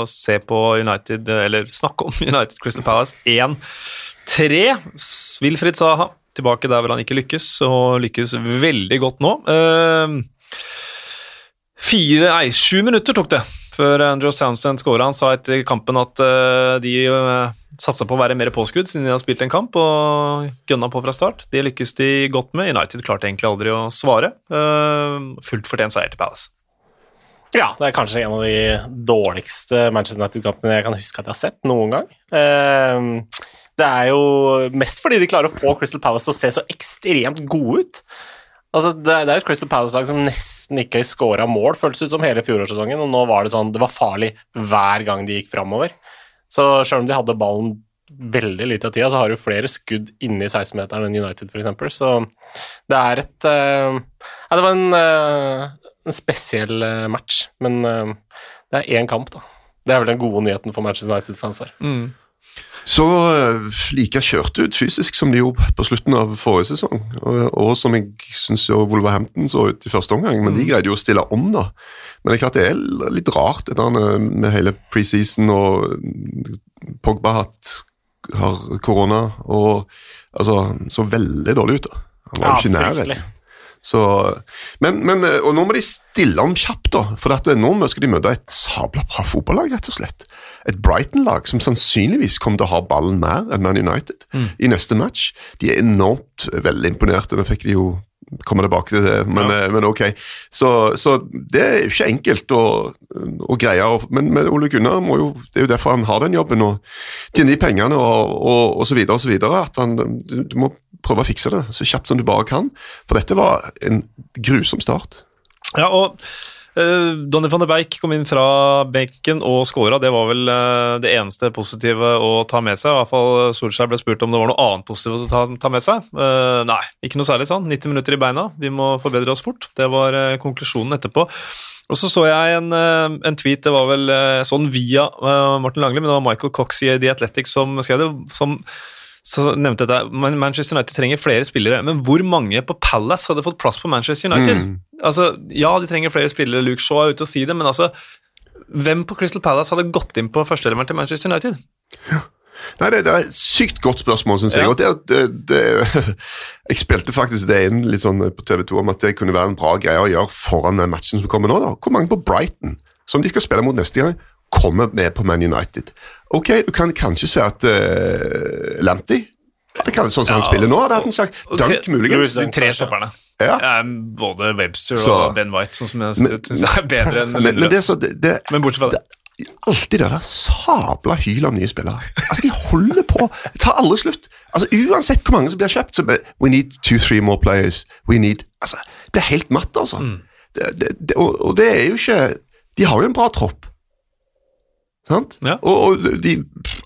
Speaker 1: se på United, eller snakke om [LAUGHS] United Crystal Palace 1-3. Wilfried Saha tilbake der hvor han ikke lykkes, og lykkes veldig godt nå. Uh, fire, nei, sju minutter tok det før Andrew Soundsend skåra. Han sa etter kampen at uh, de uh, satsa på å være mer påskudd siden de har spilt en kamp, og gønna på fra start. Det lykkes de godt med. United klarte egentlig aldri å svare. Uh, fullt fortjent seier til Palace.
Speaker 3: Ja, det er kanskje en av de dårligste Manchester United-kampene jeg kan huske at jeg har sett noen gang. Ehm, det er jo mest fordi de klarer å få Crystal Palace til å se så ekstremt gode ut. Altså, det, er et Crystal Palace-lag som nesten ikke har scora mål, føltes ut som hele fjorårssesongen, og nå var det sånn Det var farlig hver gang de gikk framover. Så selv om de hadde ballen veldig lite av tida, så har du flere skudd inni 16-meteren enn United, f.eks. Så det er et uh, Ja, det var en uh, en spesiell eh, match, men eh, det er én kamp, da. Det er vel den gode nyheten for Manchester United-fans her. Mm.
Speaker 2: Så uh, like kjørte ut fysisk som de gjorde på slutten av forrige sesong, og, og som jeg syns Wolverhampton så ut i første omgang, men mm. de greide jo å stille om, da. Men det er klart det er litt rart med hele preseason og Pogba hatt, har korona og altså så veldig dårlig ut. da. Han var jo ja, ikke nær. Så, men, men, og nå må de stille om kjapt, da. For at nå skal de møte et sabla bra fotballag, rett og slett. Et Brighton-lag som sannsynligvis kommer til å ha ballen mer enn Man United mm. i neste match. De er enormt veldig imponerte. Nå fikk de jo komme tilbake til det, men, ja. men ok. Så, så, det er jo ikke enkelt å, å greie. Men, men, Ole Gunnar må jo, det er jo derfor han har den jobben, og tjener de pengene og, og, og så videre og så videre. At han, du, du må prøve å fikse det så kjapt som du bare kan. For dette var en grusom start.
Speaker 1: Ja, og Donny van de Beik kom inn fra benken og skåra. Det var vel uh, det eneste positive å ta med seg. I hvert fall Solskjær ble spurt om det var noe annet positivt å ta, med seg. Uh, nei, ikke noe særlig sånn. 90 minutter i beina. Vi må forbedre oss fort. Det var konklusjonen etterpå. Og så så jeg en, en, tweet, det var vel sånn via Martin Langli, men det var Michael Cox i The Athletic som skrev det. som så nevnte jeg at Manchester United trenger flere spillere, men hvor mange på Palace hadde fått plass på Manchester United? Mm. Altså, Ja, de trenger flere spillere, Luke Shaw er ute og sier det, men altså Hvem på Crystal Palace hadde gått inn på førsteeleveren til Manchester United?
Speaker 2: Ja. Nei, det, det, er et sykt godt spørsmål, syns jeg. Ja. Det, det, [LAUGHS] jeg spilte faktisk det inn litt sånn på TV2 om at det kunne være en bra greie å gjøre foran den matchen som kommer nå. da. Hvor mange på Brighton, som de skal spille mot neste gang, kommer med på Man United? Ok, du kan kanskje se at uh, Lanty det kan, Sånn som ja, han spiller nå, hadde hatt en slags dunk, muligens.
Speaker 1: De tre stopperne. Ja. Både Webster så, og Ben White, sånn som jeg syns er bedre enn
Speaker 2: men, men, det, så, det, det,
Speaker 1: men bortsett fra det.
Speaker 2: det alltid det der sabla hyl av nye spillere. Altså, De holder på. Det tar aldri slutt. Altså, Uansett hvor mange som blir kjøpt, så We need two, three more players. We need Altså, Det blir helt matt, altså. Mm. Det, det, og, og, det er jo ikke De har jo en bra tropp. Ja. Og, og de,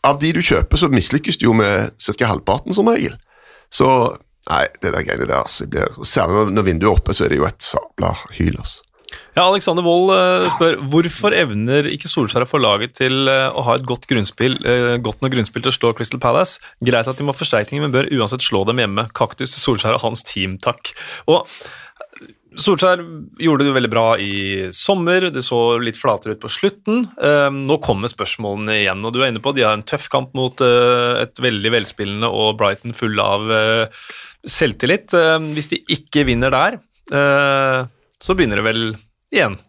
Speaker 2: av de du kjøper, så mislykkes du jo med ca. halvparten, som regel. Så nei, det der greiene der altså, blir, Særlig når vinduet er oppe, så er det jo et sabla hyl. altså.
Speaker 1: Ja, Alexander Wold uh, spør hvorfor evner ikke Solskjær å få laget til uh, å ha et godt grunnspill uh, godt nok grunnspill til å slå Crystal Palace? Greit at de må ha forsterkninger, men bør uansett slå dem hjemme. Kaktus til Solskjær og hans team, takk. Og Solskjær gjorde det veldig bra i sommer, det så litt flatere ut på slutten. Ehm, nå kommer spørsmålene igjen, og du er inne på de har en tøff kamp mot eh, et veldig velspillende og Brighton full av eh, selvtillit. Ehm, hvis de ikke vinner der, eh, så begynner det vel igjen.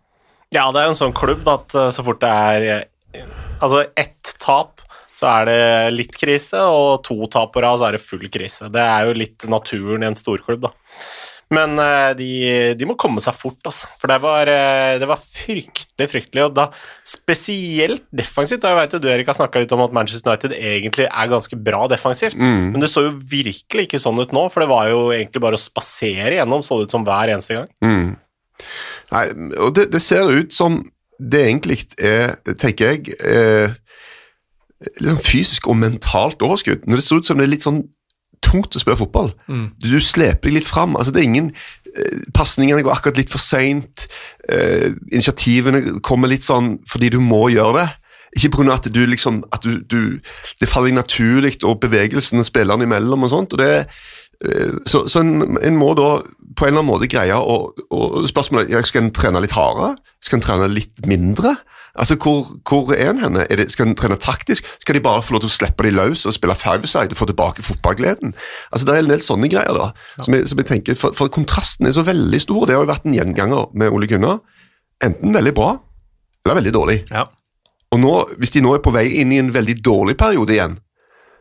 Speaker 3: Ja, det er jo en sånn klubb at så fort det er Altså, ett tap så er det litt krise, og to tap på rad så er det full krise. Det er jo litt naturen i en storklubb, da. Men uh, de, de, må komme seg fort, altså. For det var, uh, det var fryktelig, fryktelig. Og da spesielt defensivt. Da jeg vet jo du Erik har snakka litt om at Manchester United egentlig er ganske bra defensivt. Mm. Men det så jo virkelig ikke sånn ut nå, for det var jo egentlig bare å spasere gjennom, så det ut som hver eneste gang.
Speaker 2: Mm. Nei, og det, det, ser ut som det egentlig er, tenker jeg, er, litt sånn fysisk og mentalt overskudd. Når det ser ut som det er litt sånn tungt å spille fotball. Mm. Du, du sleper deg litt fram. Altså, det er ingen eh, Pasningene går akkurat litt for seint. Eh, initiativene kommer litt sånn fordi du må gjøre det. Ikke pga. at du liksom at du, du, Det faller deg naturlig, og bevegelsene spillerne imellom og sånt. og det eh, så, så en, en, må da på en eller annen måte greie å Spørsmålet er skal en trene litt hardere? Skal en trene litt mindre? Altså, Hvor, hvor er han henne? Er det, skal han trene taktisk? Skal de bare få lov til å slippe de løs og spille five-side og få tilbake fotballgleden? Altså, Det er en del sånne greier da, ja. som, jeg, som, jeg, tenker, for, for, kontrasten er så veldig stor. Det har jo vært en gjenganger med Ole Gunnar. Enten veldig bra eller veldig dårlig.
Speaker 1: Ja.
Speaker 2: Og nå, Hvis de nå er på vei inn i en veldig dårlig periode igjen,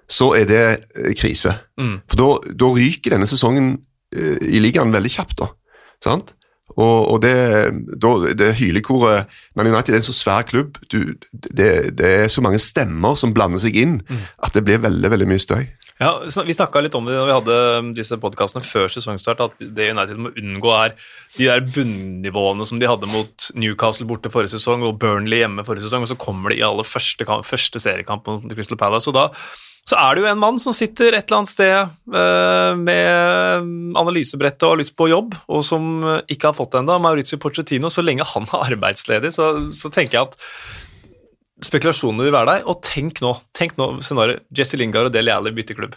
Speaker 2: så er det eh, krise. Mm. For da ryker denne sesongen uh, i ligaen veldig kjapt. da, sant? Og, og det, det hylekoret Man United er en så svær klubb. Du, det, det, er så mange stemmer som blander seg inn, mm. at det blir veldig veldig mye støy.
Speaker 1: Ja, Vi snakka litt om det når vi hadde disse podkastene før sesongstart, at det United må unngå, er de der bunnivåene som de hadde mot Newcastle borte forrige sesong og Burnley hjemme forrige sesong, og så kommer de i aller første, første seriekamp mot Crystal Palace. og da så er det jo en mann som sitter et eller annet sted uh, med analysebrettet og har lyst på jobb, og som ikke har fått det ennå, Maurizio Pochettino. Så lenge han er arbeidsledig, så, så, tenker jeg at spekulasjonene vil være der. Og tenk nå, tenk nå scenarioet Jesse Lingard og Deli Alli bytter klubb.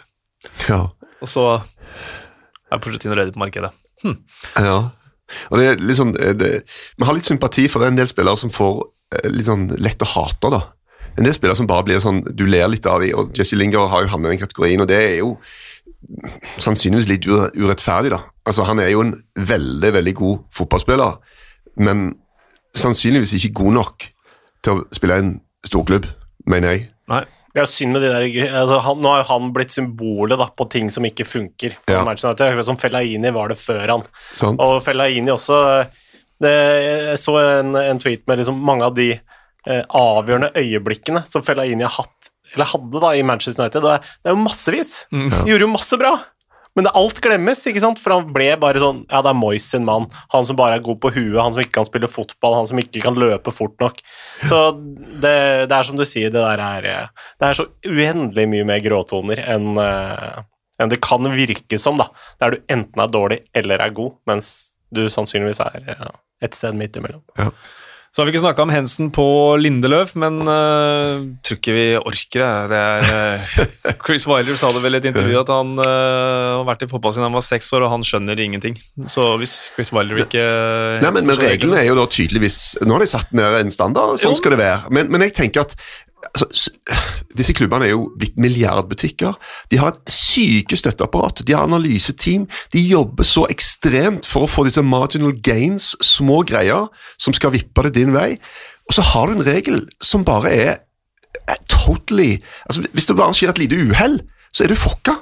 Speaker 2: Ja.
Speaker 1: Og så er Pochettino redd på markedet. Hm.
Speaker 2: Ja. Og det er litt sånn, det, Vi har litt sympati for det en del spillere som får eh, litt sånn lett å hate. da en del spillere som bare blir sånn du ler litt av i, og Jesse Linger har jo havnet i den kategorien, og det er jo sannsynligvis litt urettferdig, da. Altså, Han er jo en veldig, veldig god fotballspiller, men sannsynligvis ikke god nok til å spille i en storklubb, mener jeg.
Speaker 1: Nei.
Speaker 3: Er synd med de der, altså han, Nå har jo han blitt symbolet da, på ting som ikke funker. Ja. Akkurat som Fellaini var det før han.
Speaker 2: Sant.
Speaker 3: Og Fellaini også det, Jeg så en, en tweet med liksom mange av de avgjørende øyeblikkene som Fellaini har hatt, eller hadde da i Manchester United. Det er, det er jo massevis. Mm. Gjorde jo masse bra. Men det, alt glemmes, ikke sant? for han ble bare sånn Ja, det er Moyes sin mann. Han som bare er god på huet, han som ikke kan spille fotball, han som ikke kan løpe fort nok. Så det, det er som du sier, det der er Det er så uendelig mye mer gråtoner enn uh, enn det kan virke som, da. Der du enten er dårlig eller er god, mens du sannsynligvis er ja, et sted midt imellom.
Speaker 2: Ja.
Speaker 1: Så har vi ikke snakka om Hensen på Lindeløf, men uh, tror ikke vi orker det. det er, uh, [LAUGHS] Chris Wilder sa det vel i et intervju at han uh, har vært i fotball siden han var seks år, og han skjønner ingenting. Så hvis Chris Wilder ikke
Speaker 2: Nei, men, men reglene er jo da tydeligvis Nå har de satt ned en standard, sånn skal det være. Men, men jeg tenker at altså, Disse klubbene er jo blitt milliardbutikker. De har et syke støtteapparat, de har analyseteam. De jobber så ekstremt for å få disse marginal gains, små greier, som skal vippe det din vei. Og så har du en regel som bare er totally altså, Hvis det bare skjer et lite uhell, så er du fucka.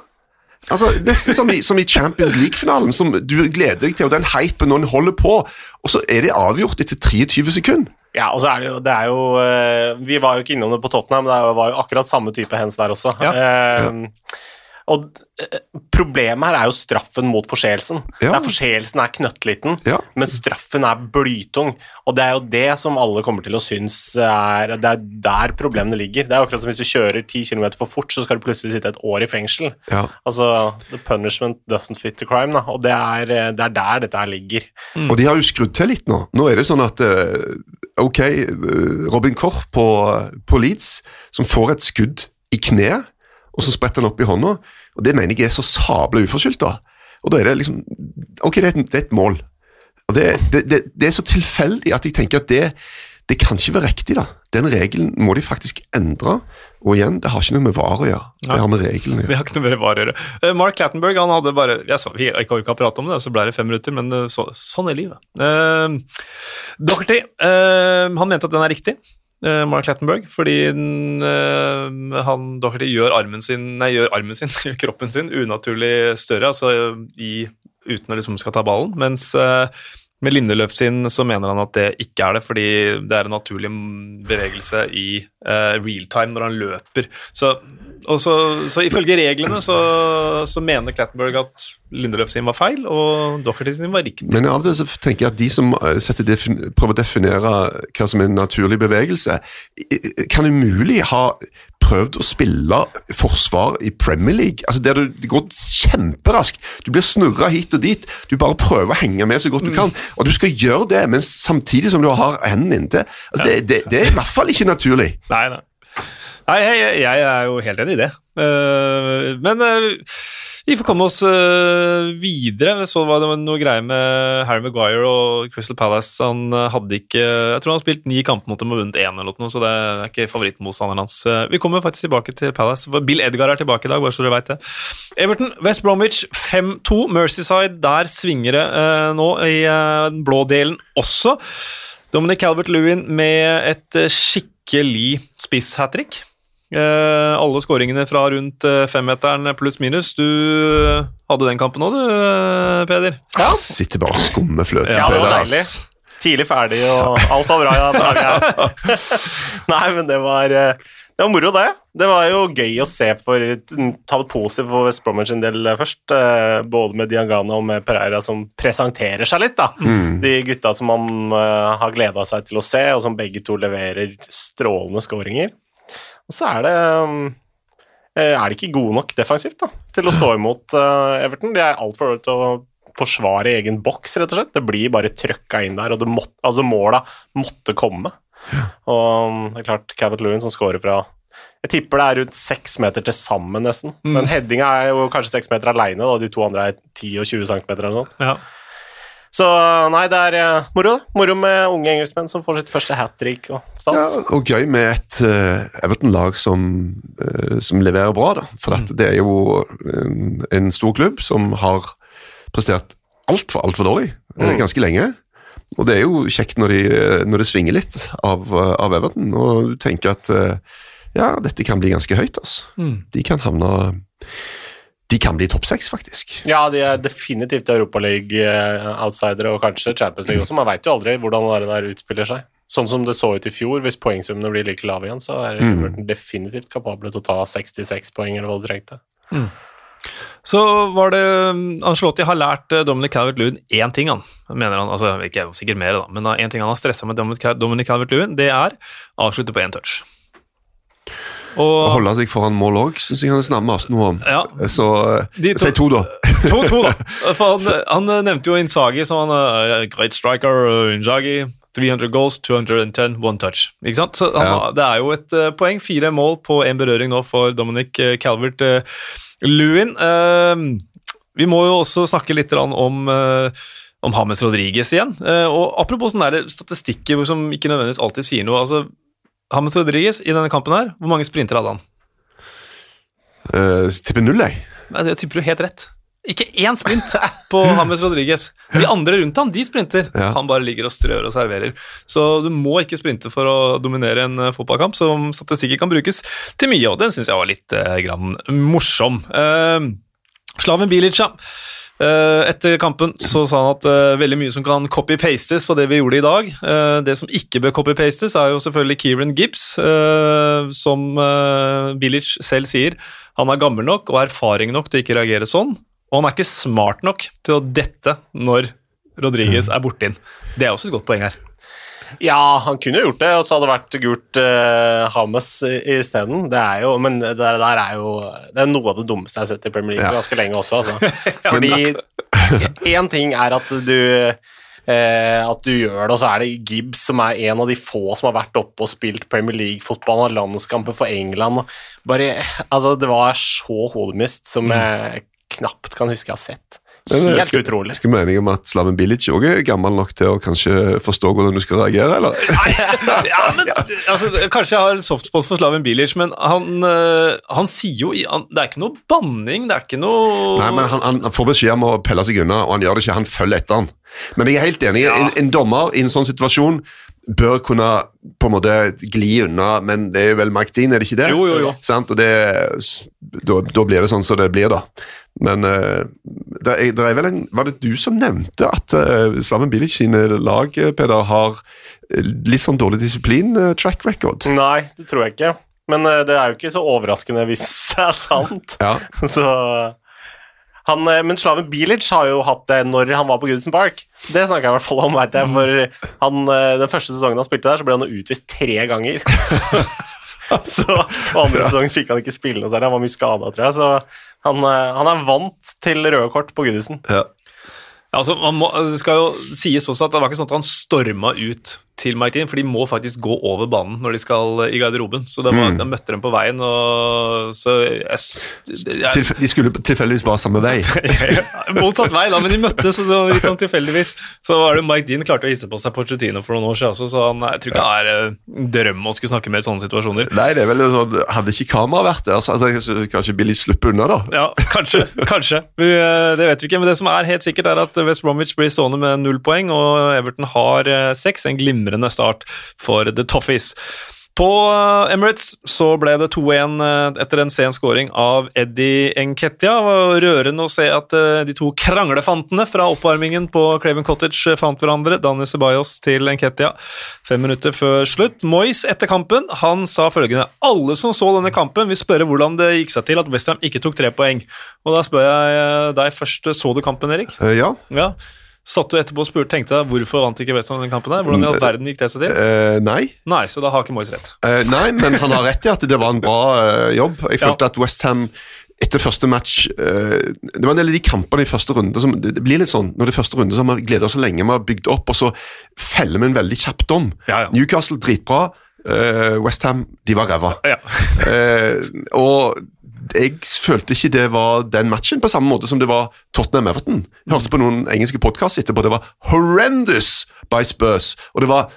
Speaker 2: Altså, Nesten som i, som i Champions League-finalen, som du gleder deg til, og den hypen når den holder på, og så er det avgjort etter 23 sekunder.
Speaker 3: Ja, og så er det jo, det er jo eh, Vi var jo ikke innom det på Tottenham, men det var jo akkurat samme type hens der også. Ja. Eh, og eh, problemet her er jo straffen mot forseelsen. Ja. Der forseelsen er knøttliten,
Speaker 2: ja.
Speaker 3: men straffen er blytung. Og det er jo det som alle kommer til å synes er Det er der problemene ligger. Det er akkurat som hvis du kjører 10 km for fort, så skal du plutselig sitte et år i fengsel.
Speaker 2: Ja.
Speaker 3: Altså, the punishment doesn't fit the crime, da. Og det er, det er der dette her ligger.
Speaker 2: Mm. Og de har jo skrudd til litt nå. Nå er det sånn at ok, Robin Koch på, på Leeds, som får et skudd i kneet, og så spretter han opp i hånda. Og Det mener jeg er så sabla uforskyldt. da. Og da er det liksom Ok, det er et, det er et mål. Og det, det, det, er så tilfeldig at jeg tenker at det, det kan ikke være riktig. da. Den regelen må de faktisk endre. Og igjen, det har ikke noe med VAR å gjøre. Det har med reglene å gjøre.
Speaker 1: Det har ikke noe med VAR å gjøre. Uh, Mark Lattenberg han hadde bare Jeg sa vi ikke orka å prate om det, så ble det fem minutter, men uh, så, sånn er livet. Uh, Doherty han mente at den er riktig. Mark Lattenberg, fordi den, han Doherty gjør armen sin, nei, gjør armen sin, [LAUGHS] kroppen sin, unaturlig større, altså i, uten å liksom skal ta ballen, mens med Lindeløf sin så mener han at det ikke er det, fordi det er en naturlig bevegelse i uh, real time når han løper. Så så, så ifølge reglene så, så mener Clattenberg at Lindeløf sin var feil, og Docherty sin var riktig.
Speaker 2: Men av og til så tenker jeg at de som prøver å definere hva som er en naturlig bevegelse, kan umulig ha prøvd å spille forsvar i Premier League. Altså der Det går kjemperaskt. Du blir snurra hit og dit. Du bare prøver å henge med så godt du mm. kan. Og du skal gjøre det, men samtidig som du har hendene inntil. Altså, det, det, det, er i hvert fall ikke naturlig.
Speaker 1: Nei, nei. Nei, jeg, jeg, er jo helt enig i det. Uh, men uh, vi får komme oss uh, videre. Så var det noe greier med Harry Maguire og Crystal Palace. Han hadde ikke Jeg tror han har spilt ni kamper mot dem og vunnet én, eller noe, så det er ikke favorittmotstanderen hans. vi kommer faktisk tilbake til Palace. Bill Edgar er tilbake i dag, bare så dere veit det. Everton, West Bromwich 5-2. Mercyside, der svinger det nå i den blå delen også. Dominic Calvert-Lewin med et skikkelig spiss-hat trick. Uh, alle skåringene fra rundt uh, femmeteren pluss-minus. Du hadde den kampen òg, du, Peder?
Speaker 2: Ja. Sitter bare og skummer fløten.
Speaker 3: Ja, det var deilig. Tidlig ferdig, og alt var bra. Ja, [LAUGHS] Nei, men det var, det var moro, det. Det var jo gøy å se for Ta det positivt for West Bromwich en del først. Både med Diangana og med Pereira, som presenterer seg litt. da. Mm. De gutta som man har gleda seg til å se, og som begge to leverer strålende skåringer. Og så er det um, eh, er de ikke gode nok defensivt da, til å stå [CLEARS THROAT] imot uh, Everton. De er altfor dårlige til å forsvare egen boks, rett og slett. Det blir bare trøkka inn der, og måtte, altså måla måtte komme. Og um, det er klart, Cavett Lewin som scorer fra Jeg tipper det er rundt seks meter til sammen, nesten. Mm. Men headinga er jo kanskje seks meter aleine, og de to andre er 10 og 20 cm eller noe sånt. Ja. Så nei, det er uh, moro. Moro med unge engelskmenn som får sitt første hat trick og stas. Ja,
Speaker 2: og gøy med et uh, Everton-lag som, uh, som, leverer bra, da. For mm. det er jo en, en, stor klubb som har prestert altfor, altfor dårlig mm. ganske lenge. Og det er jo kjekt når, de, når det svinger litt av, av, Everton, og du tenker at ja, dette kan bli ganske høyt, altså. Mm. De kan havne de kan bli topp seks, faktisk.
Speaker 3: Ja, de er definitivt Europaliga-outsidere, og kanskje Champions League også. Man veit jo aldri hvordan det der utspiller seg. Sånn som det så ut i fjor, hvis poengsummene blir like lave igjen, så er mm. definitivt kapable til å ta 66 poeng, eller hva du trengte. Mm.
Speaker 1: Så var det Ancelotti har lært eh, Dominic Calvert-Lewin én ting, han. Mener han, altså Ikke sikkert mer, da, men én ting han har stressa med Dominic Calvert-Lewin, det er avslutte på én touch.
Speaker 2: Og, Å holde seg foran mål òg, syns jeg han snammer noe om. Ja, så si [LAUGHS] to, to, da.
Speaker 1: to, to, da. For han, han nevnte jo Inzagi som han uh, great striker, uh, Inzagi. 300 goals, 210, one touch. Ikke sant? Så han, ja. Det er jo et uh, poeng. Fire mål på én berøring nå for Dominic uh, Calvert Lewin. vi må jo også snakke litt om om Hames Rodriguez igjen. og Apropos sånne statistikker som ikke nødvendigvis alltid sier noe. altså Hames Rodriguez i denne kampen her, hvor mange sprinter hadde han?
Speaker 2: Uh, tipper null, jeg.
Speaker 1: Det tipper du helt rett. Ikke én sprint på [LAUGHS] Hames Rodriguez. De andre rundt han, de sprinter. Ja. Han bare ligger og strør og serverer. Så du må ikke sprinte for å dominere en eh, fotballkamp, som statistikker kan brukes til mye, og den syns jeg var litt uh, grann morsom. Uh, Slaven Bilica Eh, etter kampen så sa han at uh, veldig mye som kan copy-pastes på det vi gjorde i dag. Uh, det som ikke bør copy-pastes, er jo selvfølgelig Kieran Gibbs, uh, som Bilic selv sier. Han er gammel nok og erfaring nok til å ikke reagere sånn, og han er ikke smart nok til å dette når Rodriguez mm. er borte inn. Det er også et godt poeng her.
Speaker 3: Ja, han kunne gjort det, og så hadde det vært gult uh, Hames isteden. Det er jo Men det der er jo Det er noe av det dummeste jeg har sett i Premier League ja. ganske lenge også, altså. [LAUGHS] Fordi én [LAUGHS] ting er at du eh, at du gjør det, og så er det Gibbs som er en av de få som har vært oppe og spilt Premier League-fotball og landskamper for England. Bare, altså, det var så hodemist som mm. jeg knapt kan huske jeg har sett. Helt
Speaker 2: skal,
Speaker 3: utrolig.
Speaker 2: Skal meningen om at Slaven Bilic òg er gammel nok til å kanskje forstå hvordan du skal reagere, eller? [LAUGHS]
Speaker 1: ja, men, [LAUGHS] altså, kanskje jeg har softspot for Slaven Bilic, men han, uh, han sier jo han, Det er ikke noe banning, det er ikke noe
Speaker 2: Nei, men han, han får beskjed om å pelle seg unna, og han gjør det ikke. Han følger etter han. Men jeg er helt enig. Ja. En, en dommer i en sånn situasjon bør kunne på en måte gli unna, men det er jo vel Mike Dean, er det ikke det?
Speaker 1: Jo, jo, jo.
Speaker 2: Sant? Og det, da, da, blir det sånn som det blir, da. Men uh, det, er, det er, vel en Var det du som nevnte at uh, Slaven Bilic sine lag, Peder, har litt sånn dårlig disiplin, uh, track record?
Speaker 3: Nei, det tror jeg ikke. men uh, det er jo ikke så overraskende hvis [LAUGHS] det er sant.
Speaker 2: Ja. [LAUGHS]
Speaker 3: Så han, men Slaven Bilic har jo hatt det når han var på Goodison Park. Det snakker jeg i hvert fall om, veit jeg. For han, den første sesongen han spilte der, så ble han utvist tre ganger. [LAUGHS] så og andre sesong fikk han ikke spille noe særlig, han var mye skada, tror jeg. Så han, han, er vant til røde kort på Gudisen.
Speaker 2: Ja.
Speaker 1: Altså, må, det skal jo sies også at det var ikke sånn at han storma ut til Mike Dean, for de må faktisk gå over banen når de skal i garderoben. Så da mm. møtte dem på veien, og så jeg,
Speaker 2: jeg, De skulle tilfeldigvis bare samme vei? [LAUGHS]
Speaker 1: Motsatt vei, da, men de møttes så litt sånn tilfeldigvis. Så var det Mike Dean klarte å hisse på seg Porcetino for noen år siden også, så han, jeg tror ikke det er en eh, drøm å skulle snakke med i sånne situasjoner.
Speaker 2: Nei, det er vel sånn, Hadde ikke kamera vært der, så hadde kanskje Billy sluppet unna, da.
Speaker 1: Ja, kanskje. kanskje. Vi, det vet vi ikke, men det som er helt sikkert, er at West Bromwich blir stående med null poeng, og Everton har eh, seks. En glimrende glimrende start for The Toffees. På eh, Emirates så ble det 2-1 eh, etter en sen scoring av Eddie Enketia. Rørende å se at eh, de to kranglefantene fra oppvarmingen på Craven Cottage fant hverandre. Danny Ceballos til Enketia fem minutter før slutt. Moyes etter kampen han sa følgende Alle som så denne kampen, vil spørre hvordan det gikk seg til at Westham ikke tok tre poeng. Og da spør jeg deg først, så du kampen, Erik?
Speaker 2: Ja.
Speaker 1: ja. Satt du etterpå og spurte, tenkte deg, hvorfor vant ikke Westham den kampen? her? Hvordan i all verden gikk det seg til?
Speaker 2: Uh, nei.
Speaker 1: Nei, Så da har ikke Moyes rett?
Speaker 2: Uh, nei, men han har rett i at det var en bra uh, jobb. Jeg følte ja. at Westham etter første match Det var en del av de kampene i første runde som Det blir litt sånn når det er første runde så har gleda oss så lenge vi har bygd opp, og så feller vi en veldig kjapt om.
Speaker 1: Ja, ja.
Speaker 2: Newcastle dritbra. Uh, Westham, de var ræva.
Speaker 1: Ja.
Speaker 2: og jeg følte ikke det var den matchen, på samme måte som det var Tottenham-Everton. Jeg hørte på noen engelske podkast etterpå. Det var horrendous by Spurs. Og det var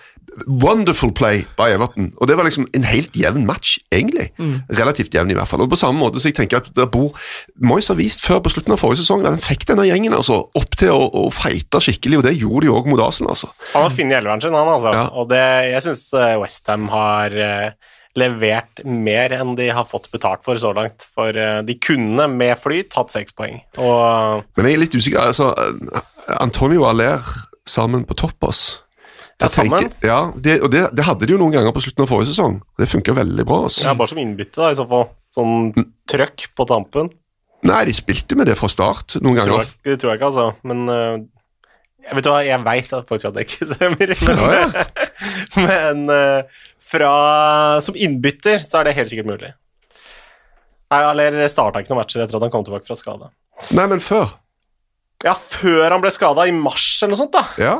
Speaker 2: wonderful play by Everton. Og det var liksom en helt jevn match, egentlig. Mm. Relativt jevn, i hvert fall. Og på samme måte så jeg tenker at der bor Moyes har vist før på slutten av forrige sesong at han fikk denne gjengen altså, opp til å, å feite skikkelig, og det gjorde de òg mot Arsenal. Altså.
Speaker 3: Han har funnet elveren sin, han, altså. Ja. Og det, jeg syns eh, Westham har uh levert mer enn de har fått betalt for så langt. For uh, de kunne med flyt tatt seks poeng. Og,
Speaker 2: Men jeg er litt usikker. altså Antonio Aller sammen på topp, ass.
Speaker 3: Ja, sammen?
Speaker 2: ja, det, og det, det, hadde de jo noen ganger på slutten av forrige sesong. Det funka veldig bra. ass.
Speaker 3: Ja, Bare som innbytte, da, i så fall. Sånn trøkk på tampen.
Speaker 2: Nei, de spilte med det fra start noen
Speaker 3: det
Speaker 2: ganger.
Speaker 3: det tror jeg ikke, altså. Men uh, jeg vet hva, jeg veit faktisk at det ikke [LAUGHS] stemmer. Men, ja. men uh, fra, som innbytter, så er det helt sikkert mulig. Nei, Aller starta ikke noen matcher etter at han kom tilbake fra skade.
Speaker 2: Nei, men før?
Speaker 3: Ja, før han ble skada, i mars eller noe sånt, da.
Speaker 2: Ja.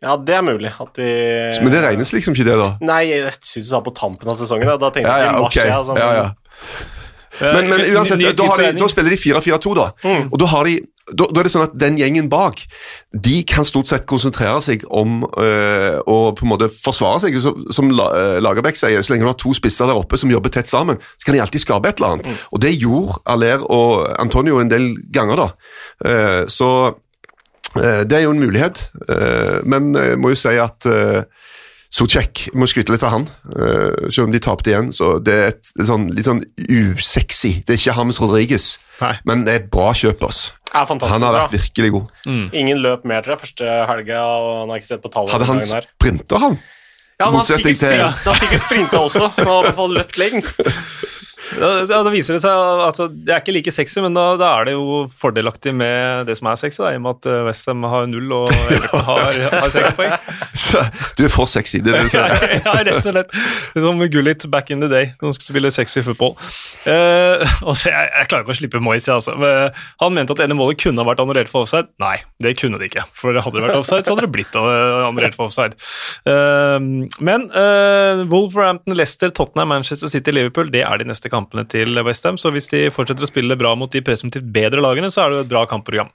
Speaker 3: Ja, det er mulig. De...
Speaker 2: Men det regnes liksom ikke det, da?
Speaker 3: Nei, jeg syns du sa på tampen av sesongen. Da, da tenkte jeg ja, ja, i mars.
Speaker 2: Okay.
Speaker 3: Ja, sånn,
Speaker 2: ja, ja. Men, men uansett, da, de, da, spiller de 4-4-2, da. Mm. Og da, har de, da, da, er det sånn at den gjengen bak de kan stort sett konsentrere seg om øh, å på en måte forsvare seg. Så, som øh, Lagerbäck sier, så lenge du har to spisser der oppe som jobber tett sammen, så kan de alltid skape et eller annet. Mm. Og det gjorde Aller og Antonio en del ganger, da. Uh, så uh, det er jo en mulighet, uh, men jeg må jo si at Socek, må skryte litt av han, uh, selv om de tapte igjen. så Det er et, et sånn, litt sånn usexy. Det er ikke Hames Rodriguez,
Speaker 1: Nei.
Speaker 2: men det er bra kjøp. ass.
Speaker 3: Ja,
Speaker 2: han har vært virkelig god.
Speaker 3: Mm. Ingen løp mer til første helga, og han har ikke sett på tallet.
Speaker 2: Hadde han sprinta, han?
Speaker 3: Ja, han har sikkert sprinta, også. og har i hvert fall løpt lengst. [LAUGHS]
Speaker 1: Ja, da viser det seg altså, Det er ikke like sexy, men da, da, er det jo fordelaktig med det som er sexy, da, i og med at eh, Westham har null og Everton har, har seks poeng. [LAUGHS]
Speaker 2: Så, du er for sexy, det du sier.
Speaker 1: ja, [LAUGHS] ja, rett og slett. Som Gullit back in the day, når han skal spille sexy football. Uh, og så, jeg, jeg, klarer ikke å slippe Moyes, altså. Men han mente at ene målet kunne ha vært annullert for offside. Nei, det kunne det ikke. For hadde det vært offside, så hadde det blitt eh, annullert for offside. Uh, men uh, Wolverhampton, Leicester, Tottenham, Manchester City, Liverpool, det er de neste kampene kampene til Westham. Så hvis de fortsetter å spille bra mot de presumptivt bedre lagene, så er det jo et bra kampprogram.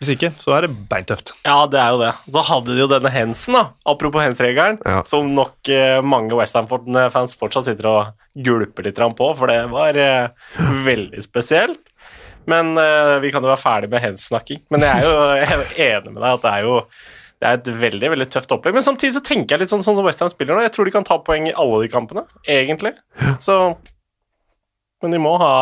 Speaker 1: Hvis ikke, så er det beintøft.
Speaker 3: Ja, det er jo det. Så hadde de jo denne Hensen, da. Apropos Hens-regelen, ja. som nok eh, mange Westham-fans fortsatt sitter og gulper litt på, for det var eh, veldig spesielt. Men eh, vi kan jo være ferdig med Hens-snakking. Men jeg er jo [LAUGHS] jeg er enig med deg at det er jo det er et veldig veldig tøft opplegg. Men samtidig så tenker jeg litt sånn, sånn som Westham spiller nå. Jeg tror de kan ta poeng i alle de kampene, egentlig. Så men de må, ha,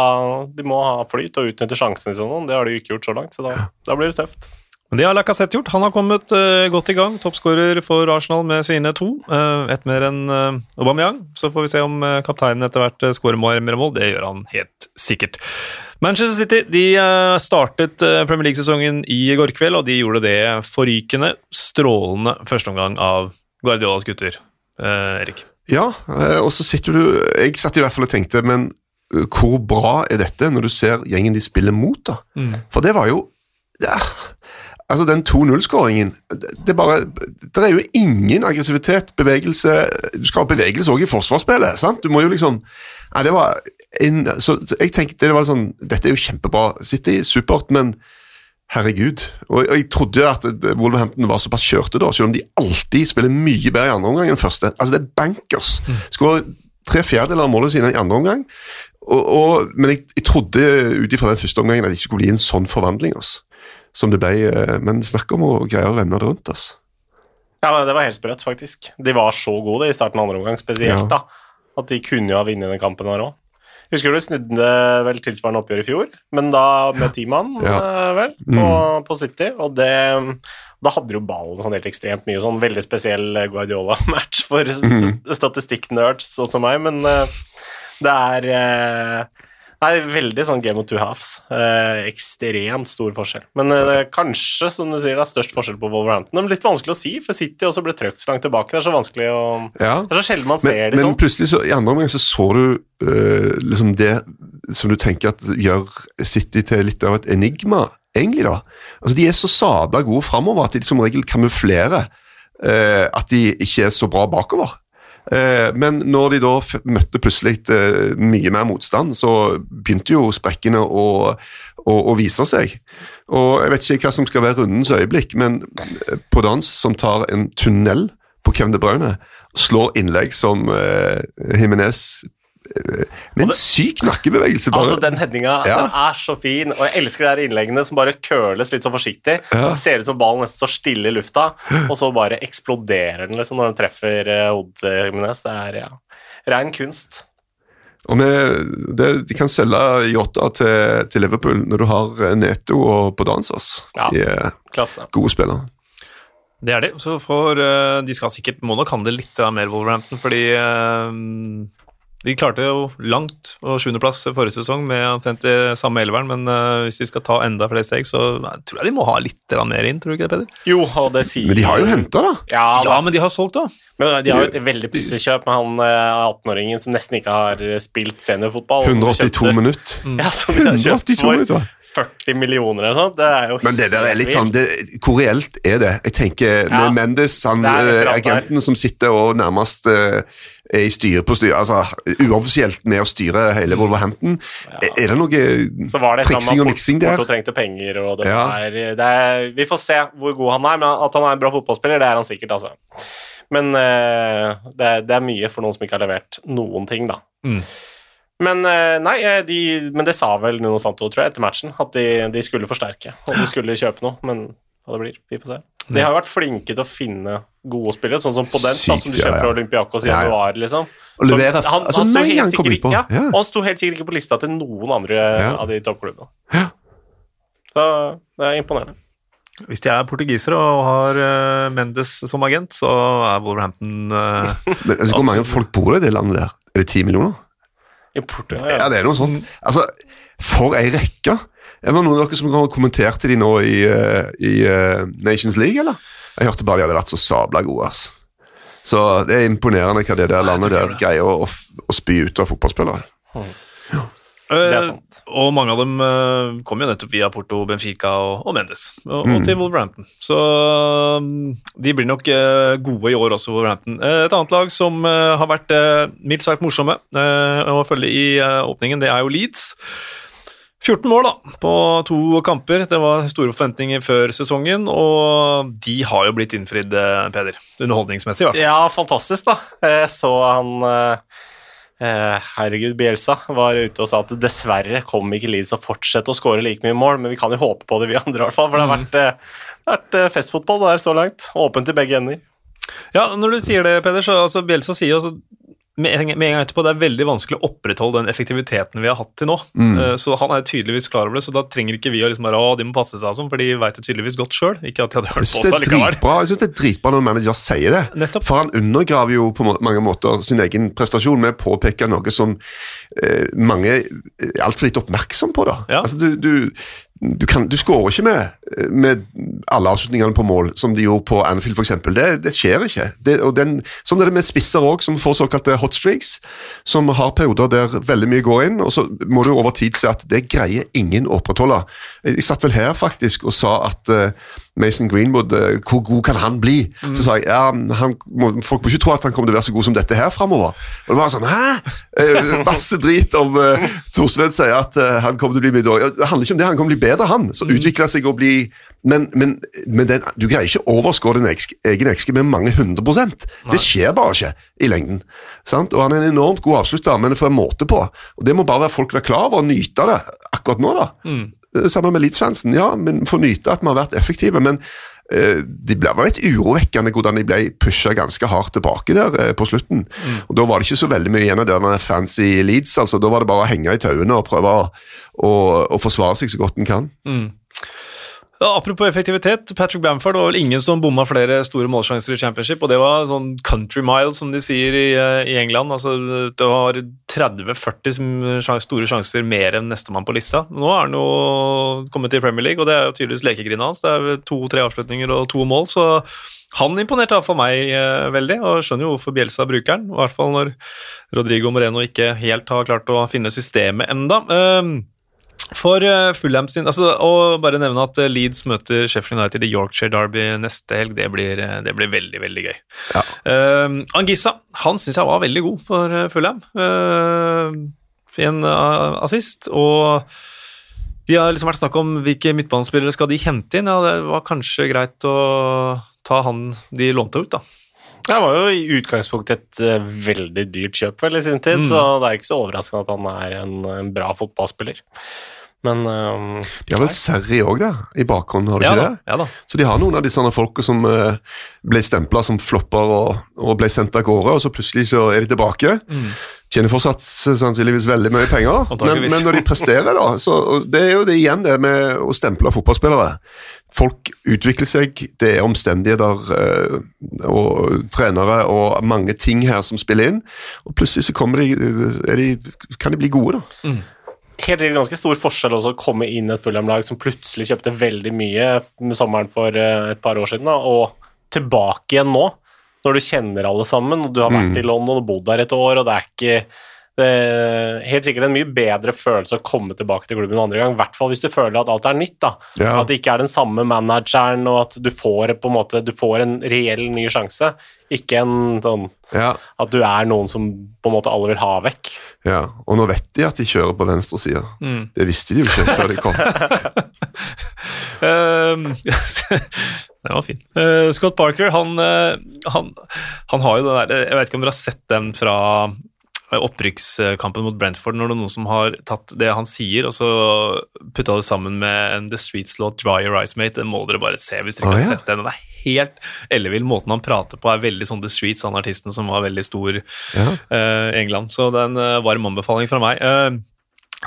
Speaker 3: de må ha flyt og utnytte sjansene sine. Det har de jo ikke gjort så langt, så da, da blir det tøft.
Speaker 1: Men det har Lacassette gjort. Han har kommet uh, godt i gang. Toppskårer for Arsenal med sine to. Uh, Ett mer enn uh, Aubameyang. Så får vi se om uh, kapteinen etter hvert uh, skårer mer mål. Det gjør han helt sikkert. Manchester City de startet Premier League-sesongen i går kveld, og de gjorde det forrykende, strålende førsteomgang av Guardiolas gutter. Erik?
Speaker 2: Ja, og så sitter du Jeg satt i hvert fall og tenkte, men hvor bra er dette når du ser gjengen de spiller mot, da? Mm. For det var jo ja, Altså, den 2-0-skåringen det, bare, det er jo ingen aggressivitet, bevegelse Du skal ha bevegelse òg i forsvarsspillet, sant? Du må jo liksom Nei, det var en, så, jeg tenkte det var sånn Dette er jo kjempebra. City, supert, men herregud. Og, og jeg trodde at Wolverhampton var såpass kjørte da, selv om de alltid spiller mye bedre i andre omgang enn første. Altså, det er bankers. Mm. Skårer tre fjerdedeler av målet sine i andre omgang. Og, og, men jeg, jeg trodde ut ifra den første omgangen at det ikke skulle bli en sånn forvandling. Altså som det ble. Eh, men snakk om å greie å vende det rundt. Altså.
Speaker 3: Ja, det var helt sprøtt, faktisk. De var så gode i starten av andre omgang, spesielt. Ja. da, At de kunne jo ha vunnet den kampen her òg. Husker du snudde vel tilsvarende oppgjør i fjor, men da med ti mann, ja. Eh, vel, på, mm. på, City. Og det Da hadde jo ballen sånn helt ekstremt mye, sånn veldig spesiell Guardiola-match for mm. statistikknerds sånn som meg, men uh, det er uh, er veldig sånn game of two halves. Eh, ekstremt stor forskjell. Men eh, kanskje, som du sier, det er størst forskjell på Wolverhampton. Men litt vanskelig å si, for City også ble trøkt så langt tilbake. Det er så vanskelig å ja. Det er så sjelden man ser
Speaker 2: men, sånn. Men plutselig, så, i andre omgang, så så du uh, liksom det som du tenker at gjør City til litt av et enigma, egentlig, da. Altså, De er så sabla gode framover at de som regel kamuflerer uh, at de ikke er så bra bakover. Eh, men når de da møtte plutselig eh, mye mer motstand, så begynte jo sprekkene å, å, å, vise seg. Og Jeg vet ikke hva som skal være rundens øyeblikk, men eh, på dans som tar en tunnel på Kevin De Bruyne, slår innlegg som uh, Med en syk nakkebevegelse.
Speaker 3: Bare. Altså, Den headinga ja. den er så fin, og jeg elsker de her innleggene som bare køles litt så forsiktig. Ja. Det ser ut som ballen nesten står stille i lufta, og så bare eksploderer den liksom når den treffer uh, Jimenez. Det er ja, rein kunst.
Speaker 2: Og med, det, De kan selge Yota til, til, Liverpool når du har Neto og Podansas. Ja, de er klasse. gode spillere.
Speaker 1: Det er de. Så for, uh, de skal sikkert må nok handle litt mer Wolverhampton, fordi uh, de klarte jo langt og sjuendeplass forrige sesong med omtrent samme elveren, men uh, hvis de skal ta enda flere steg, så tror jeg de må ha litt mer inn, tror du ikke det, Peder?
Speaker 3: Jo, og det sier
Speaker 2: Men de har jo henta, da.
Speaker 1: Ja, ja, men de har solgt, da.
Speaker 3: Men De har jo et veldig pussig kjøp med han 18-åringen som nesten ikke har spilt seniorfotball.
Speaker 2: 182 minutter.
Speaker 3: Mm. [LAUGHS] Ja, som de har kjøpt for 40 millioner eller sånt. Det er jo
Speaker 2: Men det der er litt sånn det, Hvor reelt er det? Jeg tenker ja, Mendes, han, agenten som sitter og nærmest uh, er i styre på styre, altså uoffisielt med å styre hele mm. Wolverhampton. Ja. Er det noe triksing og miksing der?
Speaker 3: Porto trengte penger, og det, ja. der, det er, Vi får se hvor god han er, men at han er en bra fotballspiller, det er han sikkert, altså. Men uh, det, er, det, er mye for noen som ikke har levert noen ting, da. Mm. Men uh, nei, eh, de, men det sa vel Nuno Santo, tror jeg, etter matchen, at de, de skulle forsterke, og de skulle kjøpe noe, men hva det blir, vi får se. De har jo vært flinke til å finne gode spillere, sånn som på den, Sykt, da, som de kjøper fra Olympiakos i ja, januar. liksom.
Speaker 2: Og levere, han, altså, han, sto helt
Speaker 3: sikkert, ja, ja. han sto helt sikkert ikke på lista til noen andre av de toppklubbene. Ja. Så det er imponerende.
Speaker 1: Hvis de er portugisere og har uh, Mendes som agent, så er Wolverhampton uh,
Speaker 2: Men altså, Hvor mange folk bor i det landet der? Er det ti millioner?
Speaker 3: I ja.
Speaker 2: ja. det er noe sånt. Altså, for ei rekke! Er det noen av dere som kommenterte de nå i, eh, i uh, Nations League, eller? Jeg hørte bare de hadde vært så sabla gode. ass. Så det er imponerende hva det der landet der greier å, å, å spy ut av fotballspillere. Mm.
Speaker 1: Ja. Uh, og mange av dem uh, kom jo nettopp via Porto, Benfica og, og Mendes, og, mm. og, til Wolverhampton. Så um, de blir nok uh, gode i år også, Wolverhampton. et annet lag som har vært mildt sagt morsomme å følge i åpningen, det er jo Leeds. 14 mål da, på to kamper. Det var store forventninger før sesongen, og de har jo blitt innfridd, Peder. Underholdningsmessig, i hvert
Speaker 3: fall. Ja, fantastisk, da. Jeg så han eh, Herregud, Bielsa var ute og sa at dessverre kom ikke Leeds å fortsette å skåre like mye mål, men vi kan jo håpe på det, vi andre, i hvert fall. For det har mm. vært, eh, det har vært eh, festfotball der så langt. Åpent i begge ender.
Speaker 1: Ja, når du sier det, Peder, så altså, Bielsa sier jo altså med en, gang etterpå, det er veldig vanskelig å opprettholde den effektiviteten vi har hatt til nå.
Speaker 2: Mm.
Speaker 1: Eh, Så han er tydeligvis klar over det, så da trenger ikke vi å liksom bare, å, de må passe seg sånn, for de vet det tydeligvis godt sjøl. Ikke at de hadde hørt på seg
Speaker 2: likevel. Jeg synes det er dritbra når manager sier det.
Speaker 1: Nettopp.
Speaker 2: For han undergraver jo på mange måter sin egen prestasjon med å påpeke noe som eh, mange er altfor lite oppmerksom på. da.
Speaker 1: Ja.
Speaker 2: Altså, du, du, du, kan, du skårer ikke med, med alle avslutningene på mål, som de gjorde på Anfield f.eks. Det, det skjer ikke. Det, den, sånn er det med spisser òg, som får såkalte hot streaks, som har perioder der veldig mye går inn, og så må du over tid se at det greier ingen å opprettholde. Jeg satt vel her faktisk og sa at uh, Mason Greenwood, uh, hvor god kan han bli? Så sa jeg ja, han må, folk må ikke tro at han kommer til å være så god som dette her framover. Og det var sånn, hæ? Uh, masse drit om uh, Torstvedt sier at han kommer til å bli mye dårligere. Det handler ikke om det, han kommer til å bli bedre, han. Så utvikler seg og bli Men, men, men den, du greier ikke å overskåre din eks- egen ekske med mange hundre prosent. Det skjer bare ikke i lengden. Sant? Og han er en enormt god avslutter, men det får en måte på. Og Det må bare folk være klar over og nyte det akkurat nå. da. Mm. Sammen med Leeds-fansen, ja, men få nyte at vi har vært effektive. Men eh, det ble var litt urovekkende hvordan de ble pusha ganske hardt tilbake der eh, på slutten. Og Da var det ikke så veldig mye igjen av denne fancy Leeds. altså Da var det bare å henge i tauene og prøve å, å, å forsvare seg så godt en kan.
Speaker 1: Ja, apropos effektivitet, Patrick Bamford var vel ingen som bomma flere store målsjanser i championship, og det var sånn country mile, som de sier i, eh, i England. Altså, det var 30-40 store sjanser mer enn nestemann på lista. Nå er han jo kommet til Premier League, og det er jo tydeligvis lekegrinda hans. Det er to-tre avslutninger og to mål, så han imponerte iallfall meg eh, veldig, og skjønner jo hvorfor Bjelsa bruker den, i hvert fall når Rodrigo Moreno ikke helt har klart å finne systemet enda. Um, for uh, Fulham sin altså, Og bare nevne at eh, Leeds møter Sheffield United i Yorkshire Derby neste helg. Det blir, eh, det blir veldig, veldig gøy.
Speaker 2: Ja.
Speaker 1: Uh, Angissa han syns jeg var veldig god for Fulham. Uh, fin assist. Og de har liksom vært snakk om hvilke midtbanespillere skal de hente inn. Ja, det var kanskje greit å ta han de lånte ut, da.
Speaker 3: Det var jo i utgangspunktet et eh, veldig dyrt kjøp vel i sin tid,
Speaker 1: Mm.
Speaker 3: så det er ikke så overraskende at han er en, en bra fotballspiller. Men um,
Speaker 2: De har vel Serri òg, da, i bakhånd, har de
Speaker 1: Ja
Speaker 2: ikke
Speaker 1: da,
Speaker 2: det?
Speaker 1: ja da.
Speaker 2: Så de har noen av disse sånne folka som uh, ble stempla som flopper og, og ble sendt av gårde, og så plutselig så er de tilbake. Tjener fortsatt sannsynligvis veldig mye penger, men, men når de presterer, da så Det er jo det igjen det med å stemple fotballspillere. Folk utvikler seg, det er omstendigheter eh, og trenere og mange ting her som spiller inn, og plutselig så kommer de, de kan de bli gode, da.
Speaker 3: Helt sikkert ganske stor forskjell også å komme inn et Fulham-lag som plutselig kjøpte veldig mye med sommeren for eh, et par år siden, da, og tilbake igjen nå, når du kjenner alle sammen, og du har vært i London og bodd der et år, og det er ikke det er helt sikkert en mye bedre følelse å komme tilbake til klubben andre gang, i hvert fall hvis du føler at alt er nytt. da.
Speaker 2: Ja.
Speaker 3: At det ikke er den samme manageren, og at du får, på en måte, du får en reell ny sjanse. Ikke en sånn
Speaker 2: Ja,
Speaker 3: at du er noen som på en måte alle vil ha vekk.
Speaker 2: ja. Og nå vet de at de kjører på venstresida.
Speaker 1: Mm.
Speaker 2: Det visste de jo ikke før de kom.
Speaker 1: Det [LAUGHS] [LAUGHS] den var fin. Uh, Scott Parker, han, eh, han, han har jo den der Jeg vet ikke om dere har sett den fra eh, opprykkskampen mot Brentford, når det er noen som har tatt det han sier, og så putta det sammen med en The Streets låt 'Dry Your Eyes Mate'. Den må dere bare se hvis dere ikke
Speaker 2: ja.
Speaker 1: har sett den. Det er helt ellevill. Måten han prater på, er veldig sånn The Streets, han artisten som var veldig stor
Speaker 2: Ja.
Speaker 1: uh, i England. Så det er en uh, varm anbefaling fra meg. Eh,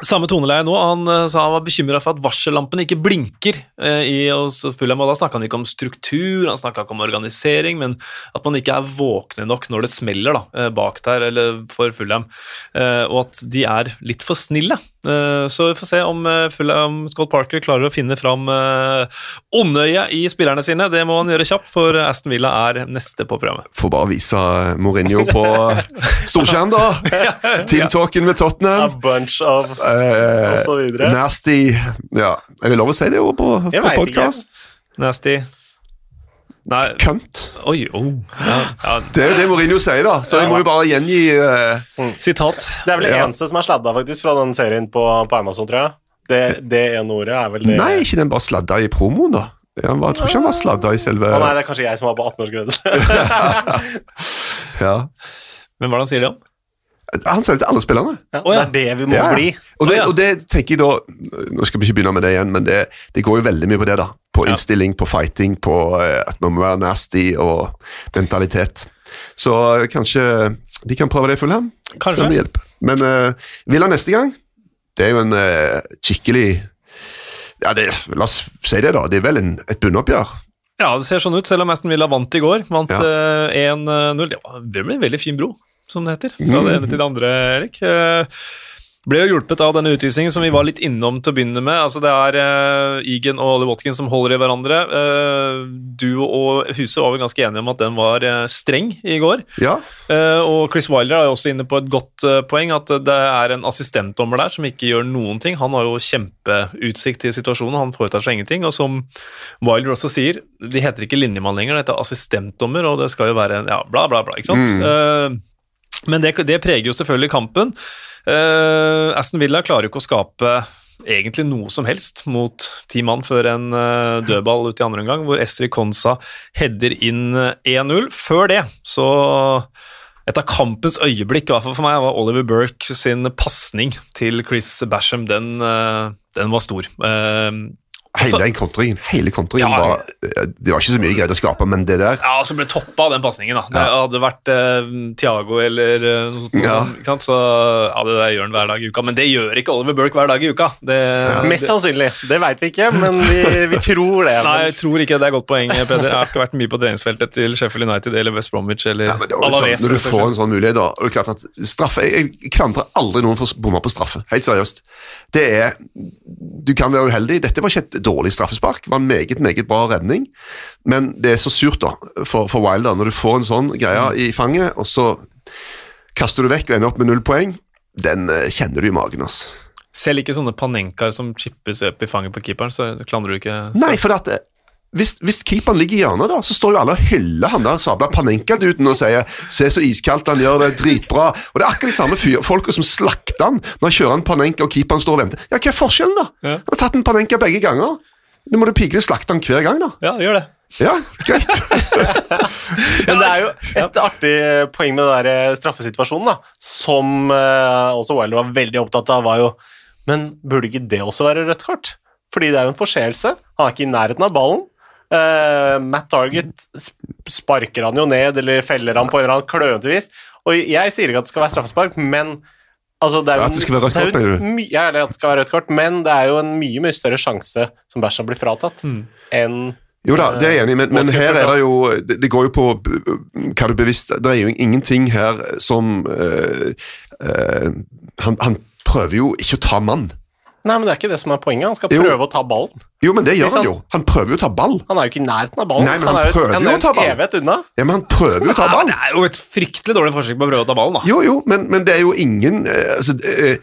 Speaker 1: samme toneleie nå. Han eh, sa han var bekymra for at varsellampene ikke blinker eh, i oss Fulham. og Da snakka han ikke om struktur, han snakka ikke om organisering, men at man ikke er våkne nok når det smeller da, eh, bak der eller for Fulham. Og at de er litt for snille. Eh, så vi får se om eh, Scott Parker klarer å finne fram eh, ondøyet i spillerne sine. Det må han gjøre kjapt, for Aston Villa er neste på programmet.
Speaker 2: Får bare vise Mourinho på [LAUGHS] storskjerm, da. Team Talken Tottenham.
Speaker 3: A bunch of
Speaker 2: Eh,
Speaker 3: Og så videre.
Speaker 2: nasty Ja, er det lov å si det ordet på, på podkast?
Speaker 1: Nasty. Nei
Speaker 2: Kønt.
Speaker 1: Oi, oh. ja, ja,
Speaker 2: Det er jo det Mourinho sier, da. Så jeg må jo bare gjengi eh,
Speaker 1: Sitat.
Speaker 3: Det er vel det
Speaker 2: Ja.
Speaker 3: eneste som er sladda faktisk fra den serien på, på Amazon, tror jeg. Det, det ene ordet er vel det
Speaker 2: Nei, ikke den bare sladda i promoen, da. Jeg tror ikke han var sladda i selve
Speaker 3: Å nei, det er kanskje jeg som var på [LAUGHS] 18-årsgrense.
Speaker 2: ja.
Speaker 1: Men hva er det han sier det om?
Speaker 2: Han selger til alle spillerne.
Speaker 3: Ja, det er det vi må
Speaker 2: Ja.
Speaker 3: bli.
Speaker 2: Og det, og det tenker jeg da Nå skal vi ikke begynne med det igjen, men det, det går jo veldig mye på det. da På innstilling, på fighting, på eh, at man må være nasty og mentalitet. Så eh, kanskje de kan prøve det i Fulham.
Speaker 1: Kanskje.
Speaker 2: Se hjelp. Men uh, Villa neste gang, det er jo en uh, skikkelig Ja, det, la oss si det, da. Det er vel en, et bunnoppgjør.
Speaker 1: Ja, det ser sånn ut, selv om Aston Villa vant i går. Vant
Speaker 2: Ja.
Speaker 1: uh, 1-0. Det ble en veldig fin bro, som det heter. Fra det ene til det andre, Erik. Eh, ble jo hjulpet av denne utvisningen som vi var litt innom til å begynne med. Altså Det er uh, Egan og Ollie Watkins som holder i hverandre. Uh, du og Huset var vel ganske enige om at den var uh, streng i går.
Speaker 2: Ja,
Speaker 1: og Chris Wilder er jo også inne på et godt poeng, at det er en assistentdommer der som ikke gjør noen ting. Han har jo kjempeutsikt til situasjonen, han foretar seg ingenting. Og som Wilder også sier, de heter ikke linjemann lenger, det heter assistentdommer, og det skal jo være en ja, bla, bla, bla, ikke sant? Eh, men det, det preger jo selvfølgelig kampen. Eh, Aston Villa klarer jo ikke å skape egentlig noe som helst mot ti mann før en uh, dødball ut i andre omgang, hvor Estrid Konsa header inn eh, 1-0. Før det så et av kampens øyeblikk, i hvert fall for meg, var Oliver Burke sin pasning til Chris Basham. Den, eh, den var stor. Eh,
Speaker 2: hele
Speaker 1: også-
Speaker 2: den kontringen. Hele kontringen
Speaker 1: Ja.
Speaker 2: var eh, Det var ikke så mye greit å skape, men det der
Speaker 1: Ja, som ble toppa av den pasningen. da. Det
Speaker 2: Ja.
Speaker 1: hadde vært uh, Thiago eller eh, noe sånt.
Speaker 2: Ja.
Speaker 1: Ikke sant? Så ja, det der gjør han hver dag i uka. Men det gjør ikke Oliver Burke hver dag i uka. Det,
Speaker 3: Mest sannsynlig. Det veit vi ikke, men vi, vi tror det.
Speaker 1: Nei, jeg tror ikke det er godt poeng, Peder. Jeg har ikke vært mye på treningsfeltet til Sheffield United eller West Bromwich eller
Speaker 2: Ja,
Speaker 1: Alaves.
Speaker 2: sånn, når du får en sånn mulighet, da og det er klart at straffe, Jeg, jeg klandrer aldri noen for å bomme på straffe. Helt seriøst. Det er Du kan være uheldig. Dette var ikke et dårlig straffespark. Det var en meget, meget bra redning. Men det er så surt da, for, for Wilder når du får en sånn greie i fanget, og så kaster du vekk og ender opp med null poeng. Den eh, kjenner du i magen. altså.
Speaker 1: Selv ikke sånne panenkaer som chippes opp i fanget på keeperen, så klandrer du ikke
Speaker 2: Nei, for at eh, hvis, hvis keeperen ligger i hjørnet, da, så står jo alle og hyller han der sabla Panenka-duden og sier 'se så iskaldt han gjør det, dritbra'. Og det er akkurat de samme fyr, folka som slakter han når han kjører en Panenka og keeperen står og venter. Ja, hva er forskjellen, da?
Speaker 1: Ja.
Speaker 2: Han har tatt en Panenka begge ganger. Nå må du pigre slakte han hver gang, da.
Speaker 1: Ja, gjør det.
Speaker 2: Ja, greit. [LAUGHS]
Speaker 3: Men det er jo et artig poeng med den der eh, straffesituasjonen, da, som eh, også Wilder var veldig opptatt av, var jo Men burde ikke det også være rødt kort? Fordi det er jo en forseelse. Han er ikke i nærheten av ballen. Eh, Matt Target sp- sparker han jo ned, eller feller han på en eller annen klønete vis. Og jeg sier ikke at det skal være straffespark, men altså, det er jo
Speaker 2: At det skal være rødt
Speaker 3: er
Speaker 2: kort, mener du?
Speaker 3: Ja, eller at det skal være rødt kort, men det er jo en mye mye større sjanse som Bæsja blir fratatt,
Speaker 1: Mm.
Speaker 3: enn
Speaker 2: Jo da, det er jeg enig i, men, men her er det jo Det, det går jo på hva du bevisst Det er jo ingenting her som uh, uh, han, han prøver jo ikke å ta mann.
Speaker 3: Nei, men det er ikke det som er poenget. Han skal
Speaker 2: Jo.
Speaker 3: prøve å ta ballen.
Speaker 2: Jo, men det gjør han
Speaker 3: han-
Speaker 2: jo. Han prøver jo å ta ball.
Speaker 3: Han er jo ikke i nærheten av ballen.
Speaker 2: Nei, men han
Speaker 3: han
Speaker 2: prøver jo
Speaker 3: er
Speaker 2: å ta ball.
Speaker 3: evighet unna.
Speaker 2: Ja, men han prøver jo å ta
Speaker 1: Ja,
Speaker 2: ball.
Speaker 1: det er jo et fryktelig dårlig forsøk på å prøve å ta ballen, da.
Speaker 2: Jo, jo, men, men det er jo ingen eh, altså, eh,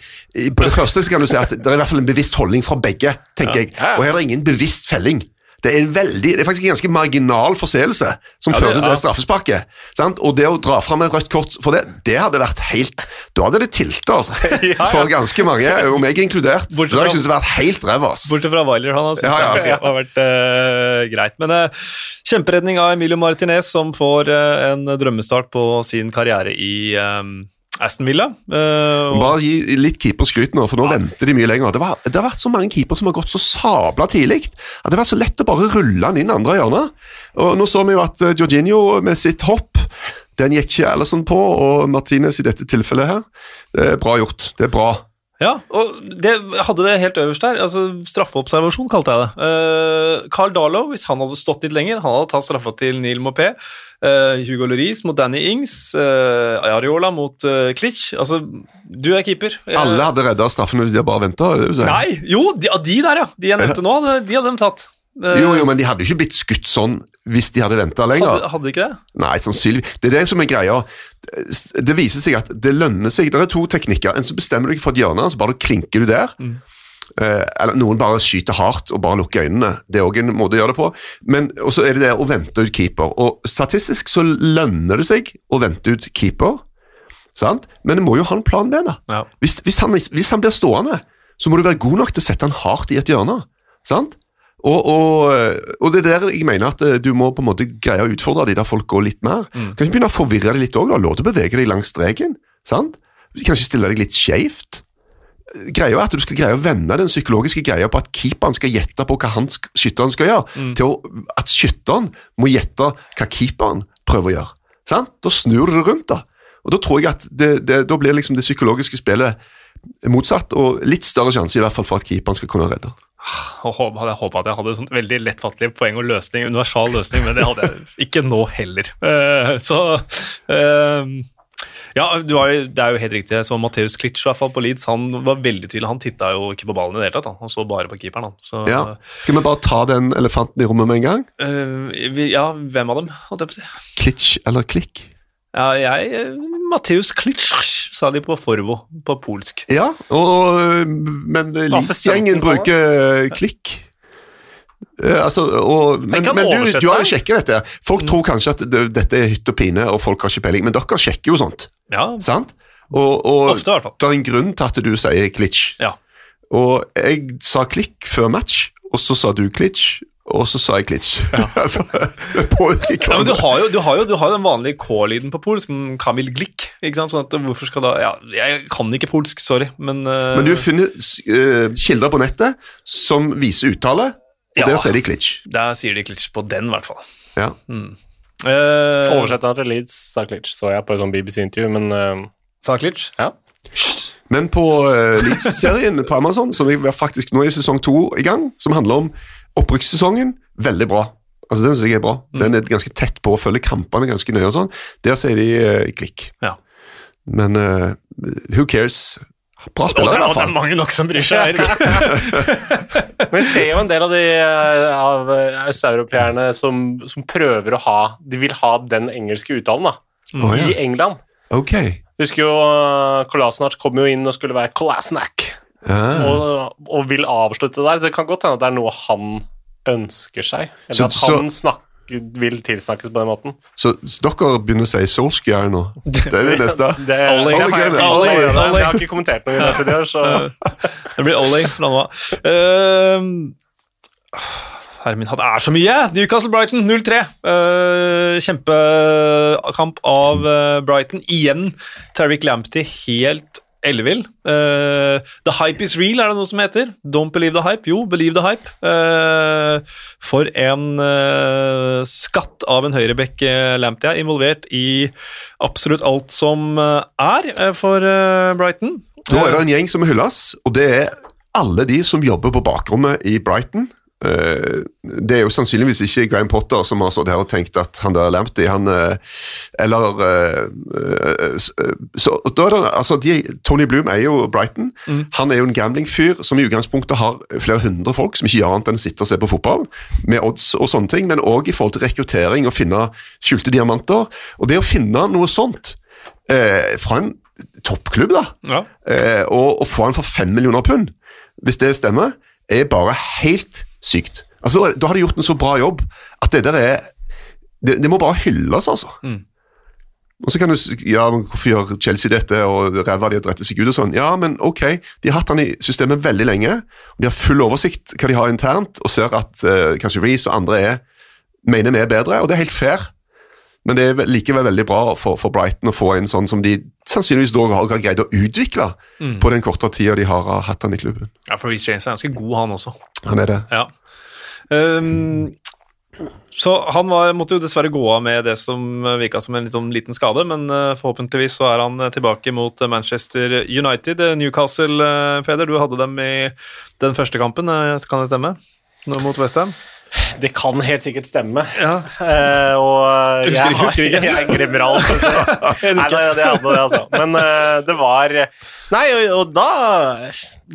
Speaker 2: På det første så kan du si at det er i hvert fall en bevisst holdning fra begge, tenker.
Speaker 3: Ja, jeg.
Speaker 2: Og her er det ingen bevisst felling. Det er, en veldig, det er faktisk en ganske marginal forseelse som
Speaker 1: Ja,
Speaker 2: fører til det straffesparket. Sant? Og det å dra fram et rødt kort for det, det hadde vært helt Da hadde det tilta, altså. [LAUGHS] For ganske mange, og meg inkludert.
Speaker 1: Bortsett
Speaker 2: Da hadde jeg det vært helt ræva. altså.
Speaker 1: Bortsett fra Weiler, han har syntes
Speaker 2: Ja, ja.
Speaker 1: det har vært uh, greit. Men uh, kjemperedning av Emilio Martinez, som får uh, en drømmestart på sin karriere i eh, Aston Villa. Uh,
Speaker 2: Bare gi litt keeperskryt nå, for nå venter de mye lenger. Det, var, det har vært så mange keepere som har gått så sabla tidlig at det har vært så lett å bare rulle han inn andre hjørnet. Og Nå så vi jo at eh, Jorginho med sitt hopp den gikk ikke Alison på, og Martinez i dette tilfellet her. Det er bra gjort. Det er bra.
Speaker 1: ja, og det, hadde det helt øverst der. altså Straffeobservasjon, kalte jeg det. Uh, Carl Darlow, hvis han hadde stått litt lenger, han hadde tatt straffa til Neil Mopé. Eh, Hugo Lloris mot Danny Ings. uh, Areola mot uh, Klitsch. Altså, du er keeper. Jeg...
Speaker 2: Alle hadde redda straffen hvis de hadde bare venta.
Speaker 1: Nei, jo, de, de der, ja. De jeg nevnte nå, de, de hadde de tatt. Eh,
Speaker 2: Jo, jo, men de hadde jo ikke blitt skutt sånn hvis de hadde venta lenger.
Speaker 1: hadde, hadde ikke det?
Speaker 2: Nei, sannsynligvis. Det er det som er greia. Det viser seg at det lønner seg. Det er to teknikker. En så bestemmer du deg for et hjørne, så bare klinker du der. Eh, eller noen bare skyter hardt og bare lukker øynene. Det er òg en måte å gjøre det på. Men så er det det å vente ut keeper. Og Statistisk så lønner det seg å vente ut keeper, sant? men det må jo ha en plan B.
Speaker 1: Ja.
Speaker 2: Hvis, hvis, han, hvis han blir stående, så må du være god nok til å sette han hardt i et hjørne. sant? Og, og, og det er der jeg mener at eh, du må på en måte greie å utfordre de der folk går litt mer.
Speaker 1: Mm.
Speaker 2: Kanskje begynne å forvirre deg litt òg. Lov til å bevege deg langs streken. sant? kanskje stille deg litt skjevt. Greia er at du skal greie å vende den psykologiske greia på at keeperen skal gjette på hva han skytteren skal gjøre,
Speaker 1: Mm.
Speaker 2: til å, at skytteren må gjette hva keeperen prøver å gjøre. Sant? Da snur du det rundt, da. Og da tror jeg at det, det, da blir liksom det psykologiske spillet motsatt, og litt større sjanse i hvert fall for at keeperen skal kunne redde.
Speaker 1: Jeg håpa at jeg hadde sånn veldig lettfattelig poeng og løsning, universal løsning, men det hadde jeg ikke nå heller. Eh, så eh, Ja, du har jo, det er jo helt riktig. Så Matheus Klitsch i hvert fall på Leeds, han var veldig tydelig. Han titta jo ikke på ballen i det hele tatt. Han, han så bare på keeperen. Han. Så,
Speaker 2: Ja. Skal vi bare ta den elefanten i rommet med en gang?
Speaker 1: Uh, vi, ja, hvem av dem, holdt jeg på å si?
Speaker 2: Klitsch eller klikk?
Speaker 1: Ja, jeg eh, Matheus Klitsch, sa de på Forvo, på polsk.
Speaker 2: Ja, og, men Leeds-gjengen bruker eh, klikk. Uh, altså, og, men, men du, du har jo sjekka dette. Folk tror kanskje at det, dette er hytt og pine, og folk har ikke peiling, men dere sjekker jo sånt.
Speaker 1: Ja,
Speaker 2: sant? Og, og
Speaker 1: ofte i hvert fall.
Speaker 2: det er en grunn til at du sier klitsj.
Speaker 1: Ja.
Speaker 2: Og jeg sa klikk før match, og så sa du klitsj, og så sa jeg klitsj. [LAUGHS] altså,
Speaker 1: Ja, men du har jo, du har jo, du har jo den vanlige K-lyden på polsk, mm, Kamil Glik. Ikke sant? Sånn at hvorfor skal da Ja, jeg kan ikke polsk, sorry, men uh...
Speaker 2: Men du finner uh, kilder på nettet som viser uttale, og
Speaker 1: Ja.
Speaker 2: der sier de klitsj.
Speaker 1: Der sier de Klitsch på den, i hvert fall.
Speaker 2: Ja.
Speaker 1: Eh,
Speaker 3: Oversetteren til Leeds sa Klitsch, så jeg på et sånt BBC-intervju, men uh,
Speaker 1: Sa Klitsch?
Speaker 3: ja.
Speaker 2: Men på uh, Leeds-serien på Amazon, som er faktisk nå i sesong to i gang, som handler om opprykkssesongen, veldig bra. Altså Den synes jeg er bra. Den er ganske tett på å følge kampene ganske nøye. og sånn. Der sier de uh, klikk.
Speaker 1: Ja.
Speaker 2: Men uh, who cares? Bra
Speaker 1: Og
Speaker 2: spiller,
Speaker 1: det,
Speaker 2: i
Speaker 1: er-
Speaker 2: hvert
Speaker 1: og det er mange nok som bryr seg.
Speaker 3: Men [LAUGHS] vi ser jo en del av de eh, av eh, østeuropeerne som, som prøver å ha De vil ha den engelske uttalen, da.
Speaker 2: Oh, ja.
Speaker 3: I England.
Speaker 2: Okay.
Speaker 3: Husker jo uh, Kolasinac kom jo inn og skulle være Kolasinac,
Speaker 2: Ja.
Speaker 3: og, og vil avslutte der. Så det kan godt hende at det er noe han ønsker seg. Eller
Speaker 2: Så-
Speaker 3: at
Speaker 2: så-
Speaker 3: han snakker, vil tilsnakkes på den måten.
Speaker 2: Så, så dere begynner å si Solskjær nå? Det er det [LAUGHS] neste?
Speaker 3: Det,
Speaker 1: er,
Speaker 3: Ollie.
Speaker 2: Ollie,
Speaker 3: Ollie,
Speaker 2: Ollie.
Speaker 3: Ollie.
Speaker 1: Ollie.
Speaker 3: jeg har ikke kommentert noe i det så [LAUGHS]
Speaker 1: Det blir Ollie fra nå av. Eh, Herre min hatt, det er så mye! Newcastle-Brighton 0-3. Uh, kjempekamp av uh, Brighton. Igjen Tariq Lamptey helt ellevill. Uh, the hype is real, er det noe som heter. Don't believe the hype. Jo, believe the hype. Uh, for en uh, skatt av en høyrebekk Lamptia, er involvert i absolutt alt som er for Brighton.
Speaker 2: Nå er det en gjeng som hylles, og det er alle de som jobber på bakrommet i Brighton. Eh, Det er jo sannsynligvis ikke Graham Potter som har stått her og tenkt at han der Lamptey, han eh, Eller eh, Så da er det Altså, de, Tony Bloom er jo Brighton. Han er jo en gamblingfyr som i utgangspunktet har flere hundre folk som ikke gjør annet enn å sitte og se på fotball, med odds og sånne ting, men òg i forhold til rekruttering og finne skjulte diamanter. Og det å finne noe sånt eh, fra en toppklubb, da,
Speaker 1: Ja.
Speaker 2: eh, og, og få han for fem millioner pund, hvis det stemmer, er bare helt sykt. Altså, Da har de gjort en så bra jobb at det der er Det, det må bare hylles, altså. Og så kan du Ja, men hvorfor gjør Chelsea dette, og ræva de har drept seg ut og sånn? Ja, men ok, de har hatt han i systemet veldig lenge. og De har full oversikt hva de har internt, og ser at eh, kanskje Reece og andre er mener vi er bedre, og det er helt fair. Men det er vel- likevel veldig bra for, for Brighton å få en sånn som de sannsynligvis da har greid å utvikle på den korte tida de har hatt han i klubben.
Speaker 1: Ja, for Reece James er ganske god, han også.
Speaker 2: Han er det.
Speaker 1: Ja. Um, så han var, måtte jo dessverre gå av med det som virka som en sånn liten skade, men eh, forhåpentligvis så er han eh, tilbake mot eh, Manchester United. Newcastle, Feder, Peder, du hadde dem i den første kampen, kan det stemme? Nå mot Westham?
Speaker 3: Det kan helt sikkert stemme.
Speaker 1: Ja.
Speaker 3: Uh, og
Speaker 1: Husker
Speaker 3: jeg,
Speaker 1: husker ikke.
Speaker 3: jeg [LAUGHS] glemmer alt. [LAUGHS] Nei, det, det er det, altså. Men uh, det var Nei, og, og da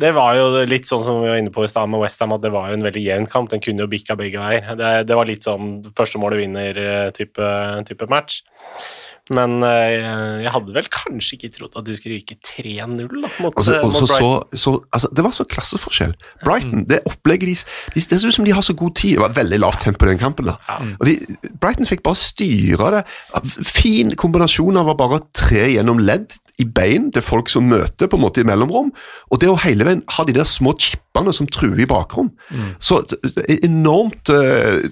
Speaker 3: Det var jo litt sånn som vi var inne på i stad med Westham, at det var jo en veldig jevn kamp. Den kunne jo bikka begge veier. Det, det var litt sånn første målet vinner-type type match. Men eh, jeg hadde vel kanskje ikke trodd at de skulle ryke 3-0 mot,
Speaker 2: Altså,
Speaker 3: eh, mot
Speaker 2: Brighton. så, så, altså, det var så klasseforskjell. Brighton, det opplegget de, de Det ser ut som de har så god tid. Det var veldig lavt tempo i den kampen. da. Og de, Brighton fikk bare styre det. Fin kombinasjon av å bare tre gjennom ledd i bein til folk som møter på en måte i mellomrom, og det å hele veien ha de der små chippene som truer i bakrom. Mm. Så enormt uh,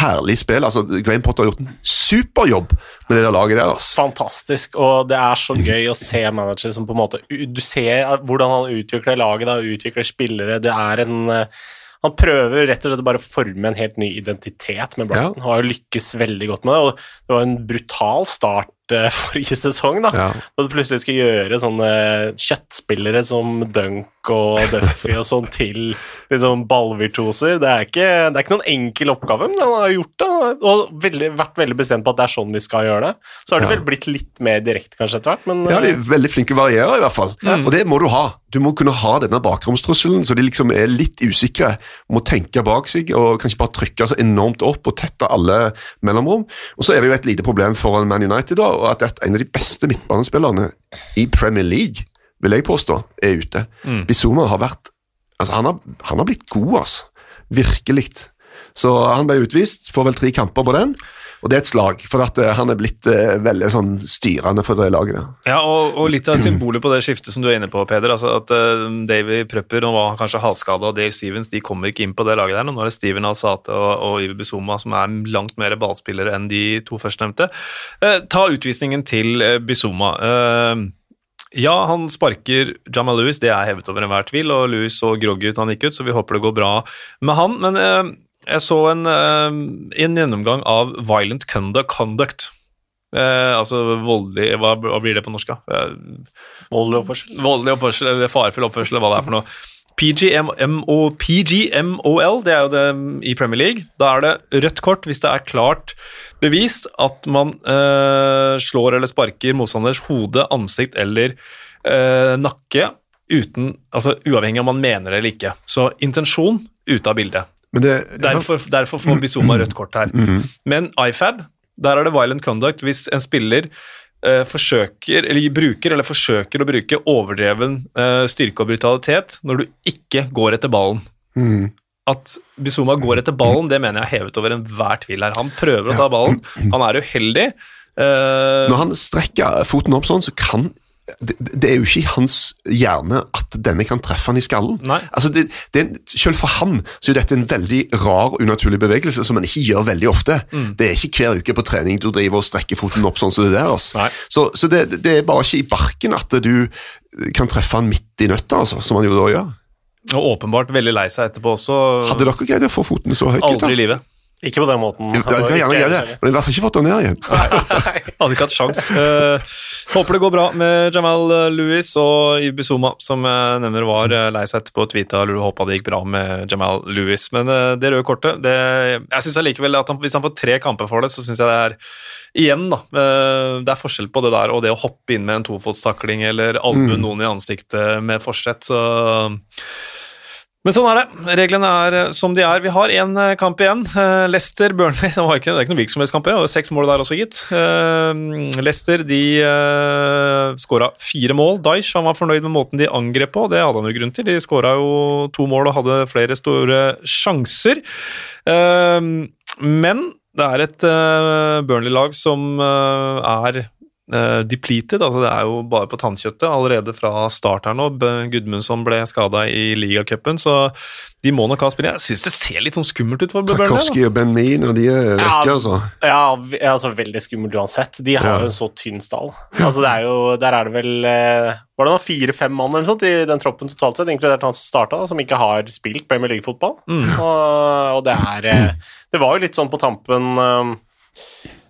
Speaker 2: herlig spill. altså Graham Potter har gjort en superjobb med det der laget der. Altså.
Speaker 3: Fantastisk, og det er så [LAUGHS] gøy å se manager som på en måte Du ser hvordan han utvikler laget, da, utvikler spillere. Det er en uh, han prøver rett og slett bare å forme en helt ny identitet med Brighton. Ja. Han har jo lykkes veldig godt med det. og Det var en brutal start [LAUGHS] forrige sesong, da. Ja. Da du plutselig skal gjøre sånne kjøttspillere som Dunk og Duffy og sånn til liksom ballvirtuoser. Det er, ikke, det er ikke noen enkel oppgave, men han har gjort det. Og veldig, vært veldig bestemt på at det er sånn vi skal gjøre det. Så har det ja. vel blitt litt mer direkte kanskje etter hvert, men
Speaker 2: Ja, de er veldig flinke varierer i hvert fall. Mm. Og det må du ha. Du må kunne ha denne bakromstrusselen, så de liksom er litt usikre. Må tenke bak seg og kanskje bare trykke så enormt opp og tette alle mellomrom. Og så er det jo et lite problem for Man United, da, og at en av de beste midtbanespillerne i Premier League vil jeg påstå, er ute. Mm. Bizuma har vært altså han, har, han har blitt god, altså. Virkelig. Så han ble utvist, får vel tre kamper på den. Og det er et slag, for at uh, han er blitt uh, veldig sånn styrende for det laget.
Speaker 1: Ja, og, og, litt av symbolet på det skiftet som du er inne på, Peder. altså At uh, Davy Prepper nå var kanskje halvskada, og Dale Stevens de kommer ikke inn på det laget der. Nå er det Steven Alsate og, og Iver Bizuma som er langt mer ballspillere enn de to førstnevnte. Uh, ta utvisningen til Bizuma. Uh, ja, han sparker Jamal Lewis, det er hevet over enhver tvil, og Lewis så groggy ut han gikk ut, så vi håper det går bra med han. Men eh, jeg så en, eh, en, gjennomgang av violent conduct. Eh, altså voldelig hva, hva, blir det på norsk? Eh,
Speaker 3: voldelig oppførsel?
Speaker 1: Voldelig oppførsel, eller farefull oppførsel, hva det er for noe. PGMOL, PGMOL, det er jo det i Premier League. Da er det rødt kort hvis det er klart bevist at man øh, slår eller sparker motstanders hode, ansikt eller øh, nakke uten Altså uavhengig om man mener det eller ikke. Så intensjon ute av bildet. Det, derfor, derfor, får Bizuma rødt kort her. Mm -hmm. Men IFAB, der er det violent conduct hvis en spiller uh, forsøker, eller bruker eller forsøker å bruke overdreven uh, styrke og brutalitet når du ikke går etter ballen. Mm. At Bizuma går etter ballen, det mener jeg er hevet over enhver tvil her. Han prøver å ta ballen, han er uheldig.
Speaker 2: Uh, når han strekker foten opp sånn, så kan det, det, er jo ikke i hans hjerne at denne kan treffe han i skallen. Altså det, det, selv for han så er dette en veldig rar, og unaturlig bevegelse som han ikke gjør veldig ofte. Mm. Det er ikke hver uke på trening du driver og strekker foten opp sånn som det der. Altså. Så, så det, er bare ikke i barken at du kan treffe han midt i nøtta, altså, som han jo da gjør.
Speaker 1: Og åpenbart veldig lei seg etterpå også.
Speaker 2: Hadde dere greid å få foten så høyt?
Speaker 1: Aldri i livet.
Speaker 3: Ikke på den måten.
Speaker 2: Ja, jeg jeg, jeg, men jeg har i hvert fall ikke fått den ned igjen. [LAUGHS]
Speaker 1: Hadde ikke hatt sjans. Uh, håper det går bra med Jamal eh, Lewis og Ibizuma, som jeg nevner var eh, lei seg etterpå og tweeta eller håpa det gikk bra med Jamal Lewis. Men uh, det røde kortet det, Jeg syns allikevel at han, hvis han får tre kamper for det, så syns jeg det er Igjen, da. Uh, det er forskjell på det der og det å hoppe inn med en tofotstakling eller albue mm. noen i ansiktet med forsett. så men sånn er det. Reglene er eh, som de er. Vi har én eh, kamp igjen. Uh, Leicester Burnley [LAUGHS] det, var ikke, det er ikke noen hvilken som helst kamp. Det var seks mål der også, gitt. Leicester de skåra fire mål. Daish han var fornøyd med måten de angrep på. Det hadde han jo grunn til. De skåra jo to mål og hadde flere store sjanser. Men det er et Burnley-lag som er Uh, depleted, altså det er jo bare på tannkjøttet allerede fra start her nå. Gudmundsson ble skada i ligacupen, så de må nok ha spillet. Jeg syns det ser litt sånn skummelt ut for
Speaker 2: Tarkovskij og Ben Mee når de er vekke,
Speaker 3: altså. Ja, altså veldig skummelt uansett. De har ja. jo en så tynn stall. Altså det er jo, Der er det vel uh, Var det fire-fem mann eller sånt i den troppen totalt sett, inkludert han som starta, som ikke har spilt Premier League-fotball. Mm. Og, og, det er uh, Det var jo litt sånn på tampen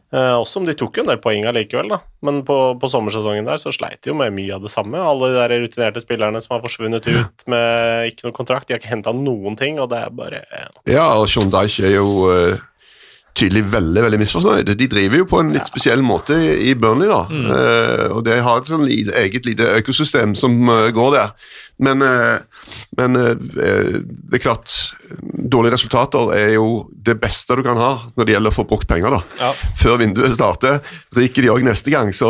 Speaker 3: Uh, også om de tok jo en del poeng allikevel, da. Men på, på, sommersesongen der så sleit de jo med mye av det samme. Alle de der rutinerte spillerne som har forsvunnet ut med ikke noe kontrakt, de har ikke henta noen ting, og det er bare uh.
Speaker 2: Ja, og Dyche er jo uh, tydelig veldig veldig misfornøyd. De driver jo på en litt ja. spesiell måte i, Burnley, da. Mm. Uh, og de har et sånn lite, eget lite økosystem som uh, går der. Men, uh, men det er klart Dårlige resultater er jo det beste du kan ha når det gjelder å få brukt penger. da. Ja. Før vinduet starter. Ryker de òg neste gang, så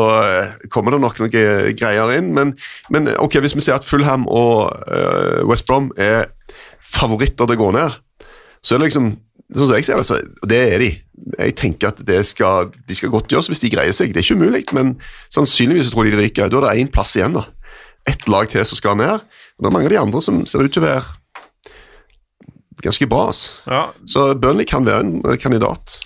Speaker 2: kommer det nok noen greier inn. Men, men ok, hvis vi ser at Fulham og West Brom er favoritter til å gå ned så er det liksom Sånn som jeg ser det, så og det er de. Jeg tenker at det skal, de skal godt gjøres hvis de greier seg. Det er ikke umulig, men sannsynligvis tror de de ryker. Da er det én plass igjen. da. Ett lag til som skal ned. Og det er mange av de andre som ser ut til å være ganske bra. Altså.
Speaker 1: Ja,
Speaker 2: Så Burnley kan være en kandidat.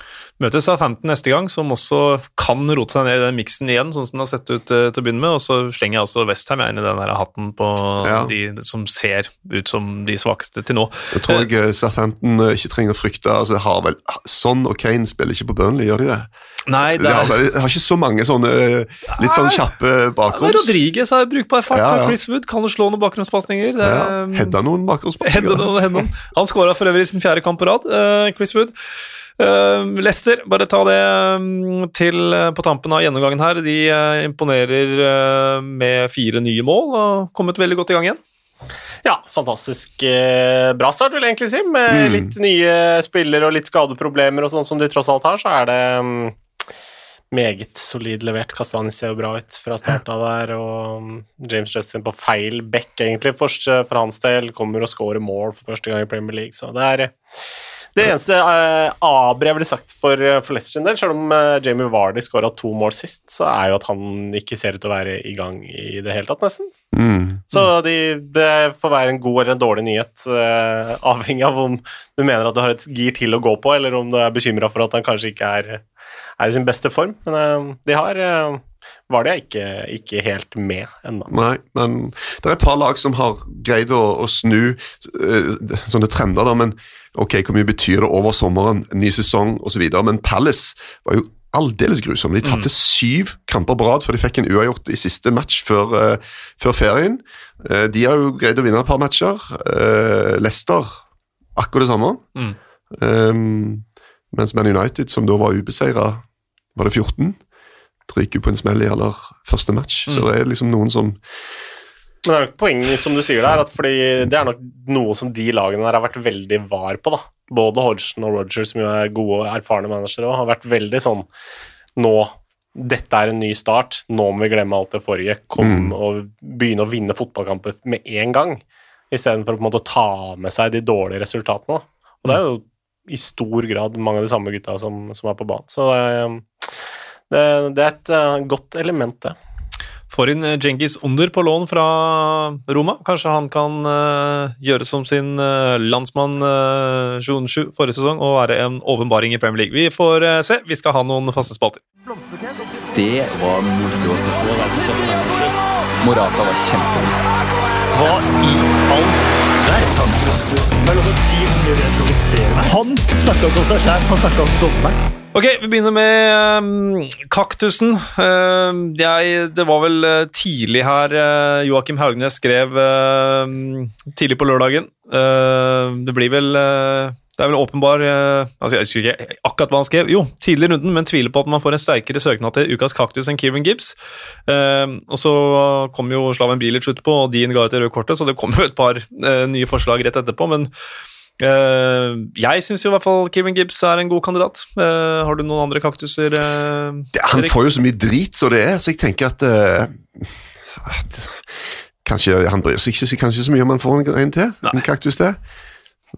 Speaker 1: Møter Southampton neste gang, som også kan rote seg ned i den miksen igjen, sånn som den har sett ut eh, til å begynne med. Og så slenger jeg også Westham inn i den der hatten på
Speaker 2: Ja.
Speaker 1: de som ser ut som de svakeste til nå.
Speaker 2: Jeg tror jeg eh, Southampton eh, ikke trenger å frykte altså, har vel, Son og Kane spiller ikke på Burnley, gjør de det?
Speaker 1: Nei,
Speaker 2: De
Speaker 1: det
Speaker 2: har,
Speaker 1: er
Speaker 2: De har ikke så mange sånne litt sånn kjappe bakgrunns...
Speaker 1: Rodriguez har brukbar fart.
Speaker 2: Ja, ja.
Speaker 1: Chris Wood kan jo slå noen bakgrunnspasninger. Det-
Speaker 2: Ja, Hedda noen bakgrunnspasninger.
Speaker 1: Han skåra for øvrig sin fjerde kamp på rad, Chris Wood. Uh, Leicester, bare ta det mm, til eh, på tampen av gjennomgangen her. De eh, imponerer eh, med fire nye mål og kommet veldig godt i gang igjen.
Speaker 3: Ja, fantastisk eh, bra start, vil jeg egentlig si. Med
Speaker 2: Mm.
Speaker 3: litt nye spillere og litt skadeproblemer og sånn som de tross alt har, så er det mm, meget solid levert. Kastanis ser jo bra ut fra starta der, og mm, James Justin på feil back, egentlig, for, for hans del. Kommer og scorer mål for første gang i Premier League, så det er det eneste uh, aber jeg ville sagt for, eh, for Leicester sin del, selv om uh, Jamie Vardy skåra to mål sist, så er jo at han ikke ser ut til å være i gang i det hele tatt, nesten.
Speaker 2: Mm.
Speaker 3: Så de, det får være en god eller en dårlig nyhet, uh, avhengig av om du mener at du har et gir til å gå på, eller om du er bekymra for at han kanskje ikke er, er i sin beste form. Men eh, de har var det ikke, ikke helt med ennå.
Speaker 2: Nei, men det er et par lag som har greid å, å snu eh, sånne trender, da, men ok, hvor mye betyr det over sommeren, ny sesong osv.? Men Palace var jo aldeles grusomme. De tapte syv kamper på rad før de fikk en uavgjort i siste match før, uh, før ferien. Uh, de har jo greid å vinne et par matcher. Leicester akkurat det samme.
Speaker 1: Mm.
Speaker 2: Um, mens Man United, som da var ubeseira, var det 14? Ryker på en smell i aller første match. Så det er liksom noen som
Speaker 3: Men det er nok poeng som du sier der, at fordi det er nok noe som de lagene der har vært veldig var på. da. Både Hodgson og Roger, som jo er gode og erfarne managere, har vært veldig sånn Nå, dette er en ny start, nå må vi glemme alt det forrige. Kom og begynne å vinne fotballkamper med en gang, istedenfor å på en måte ta med seg de dårlige resultatene. Og det er jo i stor grad mange av de samme gutta som, som er på banen. Så det, det, det er et uh, godt element, det.
Speaker 1: Får inn eh, Djengis Under på lån fra Roma. Kanskje han kan uh, gjøre som sin uh, landsmann uh, Sju forrige sesong og være en åpenbaring i Premier League. Vi får uh, se. Vi skal ha noen faste spalter.
Speaker 4: Det var moro å se på. Morata var kjempegod.
Speaker 5: Hva i all verden? Er. Han snakka ikke om seg sjæl, han snakka om dommeren.
Speaker 1: Ok, vi begynner med um, kaktusen. Uh, jeg, det var vel uh, tidlig her uh, Joakim Haugnes skrev uh, tidlig på lørdagen. Uh, det blir vel uh, Det er vel åpenbar uh, altså Jeg husker ikke akkurat hva han skrev. Jo, tidlig i runden, men tviler på at man får en sterkere søknad til ukas kaktus enn Kieran Gibbs. Uh, og så kom jo Slaven Bilic utpå, og Dean ga ut det røde kortet, så det kom jo et par uh, nye forslag rett etterpå. men Uh, jeg syns i hvert fall Kieran Gibbs er en god kandidat. Har du noen andre kaktuser?
Speaker 2: Ja, Han får jo så mye drit som det er, så jeg tenker at, eh, at Kanskje Han bryr seg ikke kanskje så mye om han får en, en til?
Speaker 1: Nei.
Speaker 2: En kaktus til?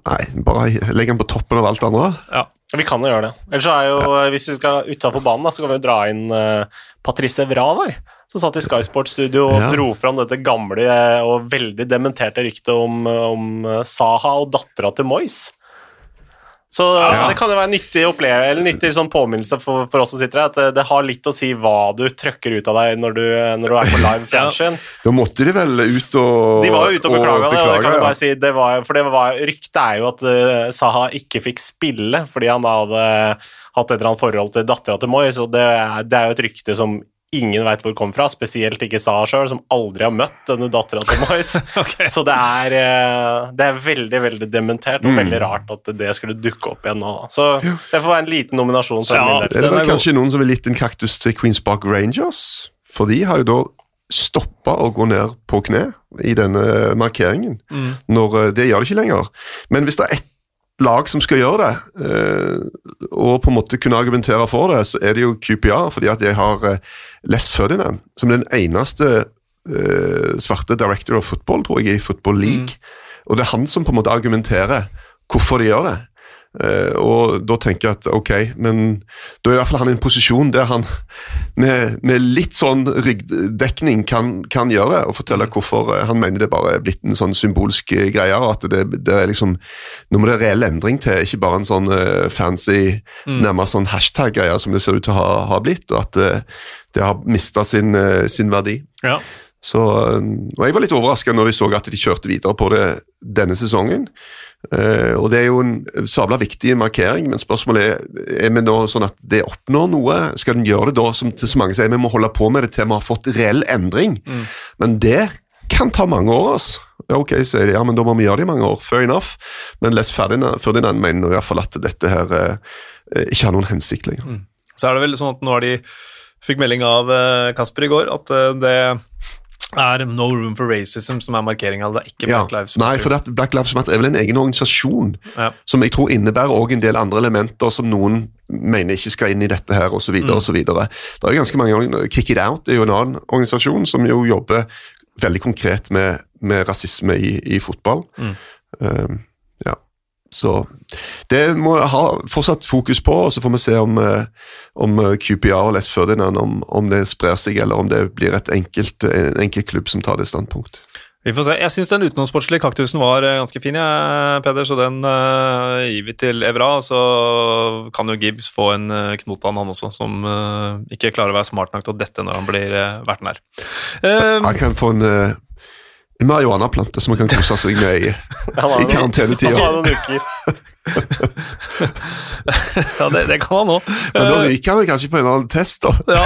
Speaker 2: Nei, bare legg den på toppen av alt det andre.
Speaker 1: ja.
Speaker 3: Vi kan jo gjøre det. Ellers så er jo, hvis vi skal utafor banen, da, så kan vi jo dra inn uh, Patrice Evra der. Som satt i Sky Sports studio og
Speaker 2: Ja.
Speaker 3: dro fram dette gamle eh, og veldig dementerte ryktet om, om eh, Saha og dattera til Moyes. Så
Speaker 2: Ja.
Speaker 3: det kan jo være en nyttig oppleve, eller nyttig sånn påminnelse for, for oss som sitter her, at det, det har litt å si hva du trøkker ut av deg når du, når du er på [LAUGHS] live fjernsyn.
Speaker 2: Da måtte de vel ut og
Speaker 3: De var jo ute og beklaga det. og det kan jeg
Speaker 2: ja.
Speaker 3: bare si, det var, for det var, Ryktet er jo at eh, Saha ikke fikk spille fordi han da hadde hatt et eller annet forhold til dattera til Moy, så det, det er jo et rykte som ingen veit hvor kommer fra, spesielt ikke Sa sjøl, som aldri har møtt denne dattera til Moyes. [LAUGHS]
Speaker 1: okay.
Speaker 3: Så det er, eh, det er veldig veldig dementert, og
Speaker 2: Mm.
Speaker 3: veldig rart at det skulle dukke opp igjen nå. Så det får være en liten nominasjon
Speaker 1: Ja,
Speaker 3: min
Speaker 2: Er det
Speaker 1: er
Speaker 2: kanskje god. noen som vil gitt en kaktus til Queens Park Rangers? For de har jo da stoppa å gå ned på kne i denne markeringen.
Speaker 1: Mm.
Speaker 2: Når, eh, det gjør de ikke lenger. Men hvis det er ett lag som skal gjøre det, eh, og på en måte kunne argumentere for det, så er det jo QPR, fordi at jeg har eh, Les Ferdinand som den eneste eh, svarte director of football, tror jeg, i Football League. Og det er han som på en måte argumenterer hvorfor de gjør det. Eh, og da tenker jeg at ok, men da er i hvert fall han i en posisjon der han med, med litt sånn ryggdekning kan, kan gjøre og fortelle hvorfor eh, han mener det bare er blitt en sånn symbolsk eh, greie. og at det, det er liksom, Nå må det reell endring til, ikke bare en sånn fancy, mm. nærmest sånn hashtag-greie som det ser ut til å ha, ha blitt, og at det har mista sin, sin verdi.
Speaker 1: Ja.
Speaker 2: Så, og Jeg var litt overraska når de så at de kjørte videre på det denne sesongen. Uh, og Det er jo en sabla viktig markering, men spørsmålet er er vi nå sånn at det oppnår noe. Skal den gjøre det da, som til så mange sier, vi må holde på med det til vi har fått reell endring? Mm. Men det kan ta mange år. altså. Ok, sier de, ja, men da må vi gjøre det i mange år. Fair enough. Men Les Ferdinand mener i hvert fall at dette her uh, ikke har noen hensikt lenger. Mm.
Speaker 1: Så er det vel sånn at nå har de fikk melding av Kasper i går at det er No Room for Racism som er markeringa. Det er ikke Black ja, Lives
Speaker 2: Matter. Nei, for det, Black Lives Matter er vel en egen organisasjon ja. som jeg tror innebærer også en del andre elementer som noen mener ikke skal inn i dette her, osv. Mm. osv. Det er ganske mange Kick It Out er jo en annen organisasjon som jo jobber veldig konkret med, med rasisme i, i fotball. Mm. Um. Så det må jeg ha fortsatt fokus på, og så får vi se om, eh, om eh, QPR og Les Ferdinand om, om, det sprer seg, eller om det blir et enkelt, en enkelt klubb som tar det standpunkt.
Speaker 1: Vi får se. Jeg syns den utenomsportslige kaktusen var eh, ganske fin, ja, Peder, så den uh, gir vi til Evra. Så kan jo Gibbs få en uh, knot av han også, som uh, ikke klarer å være smart nok til å dette når han blir uh, verten her.
Speaker 2: Han kan få en marihuanaplante som man kan kose seg med i, [LAUGHS] i karantenetida.
Speaker 3: Han har noen uker. [LAUGHS]
Speaker 1: ja, det, det, kan han òg.
Speaker 2: Men da ryker han kanskje på en eller annen test, da.
Speaker 1: ja,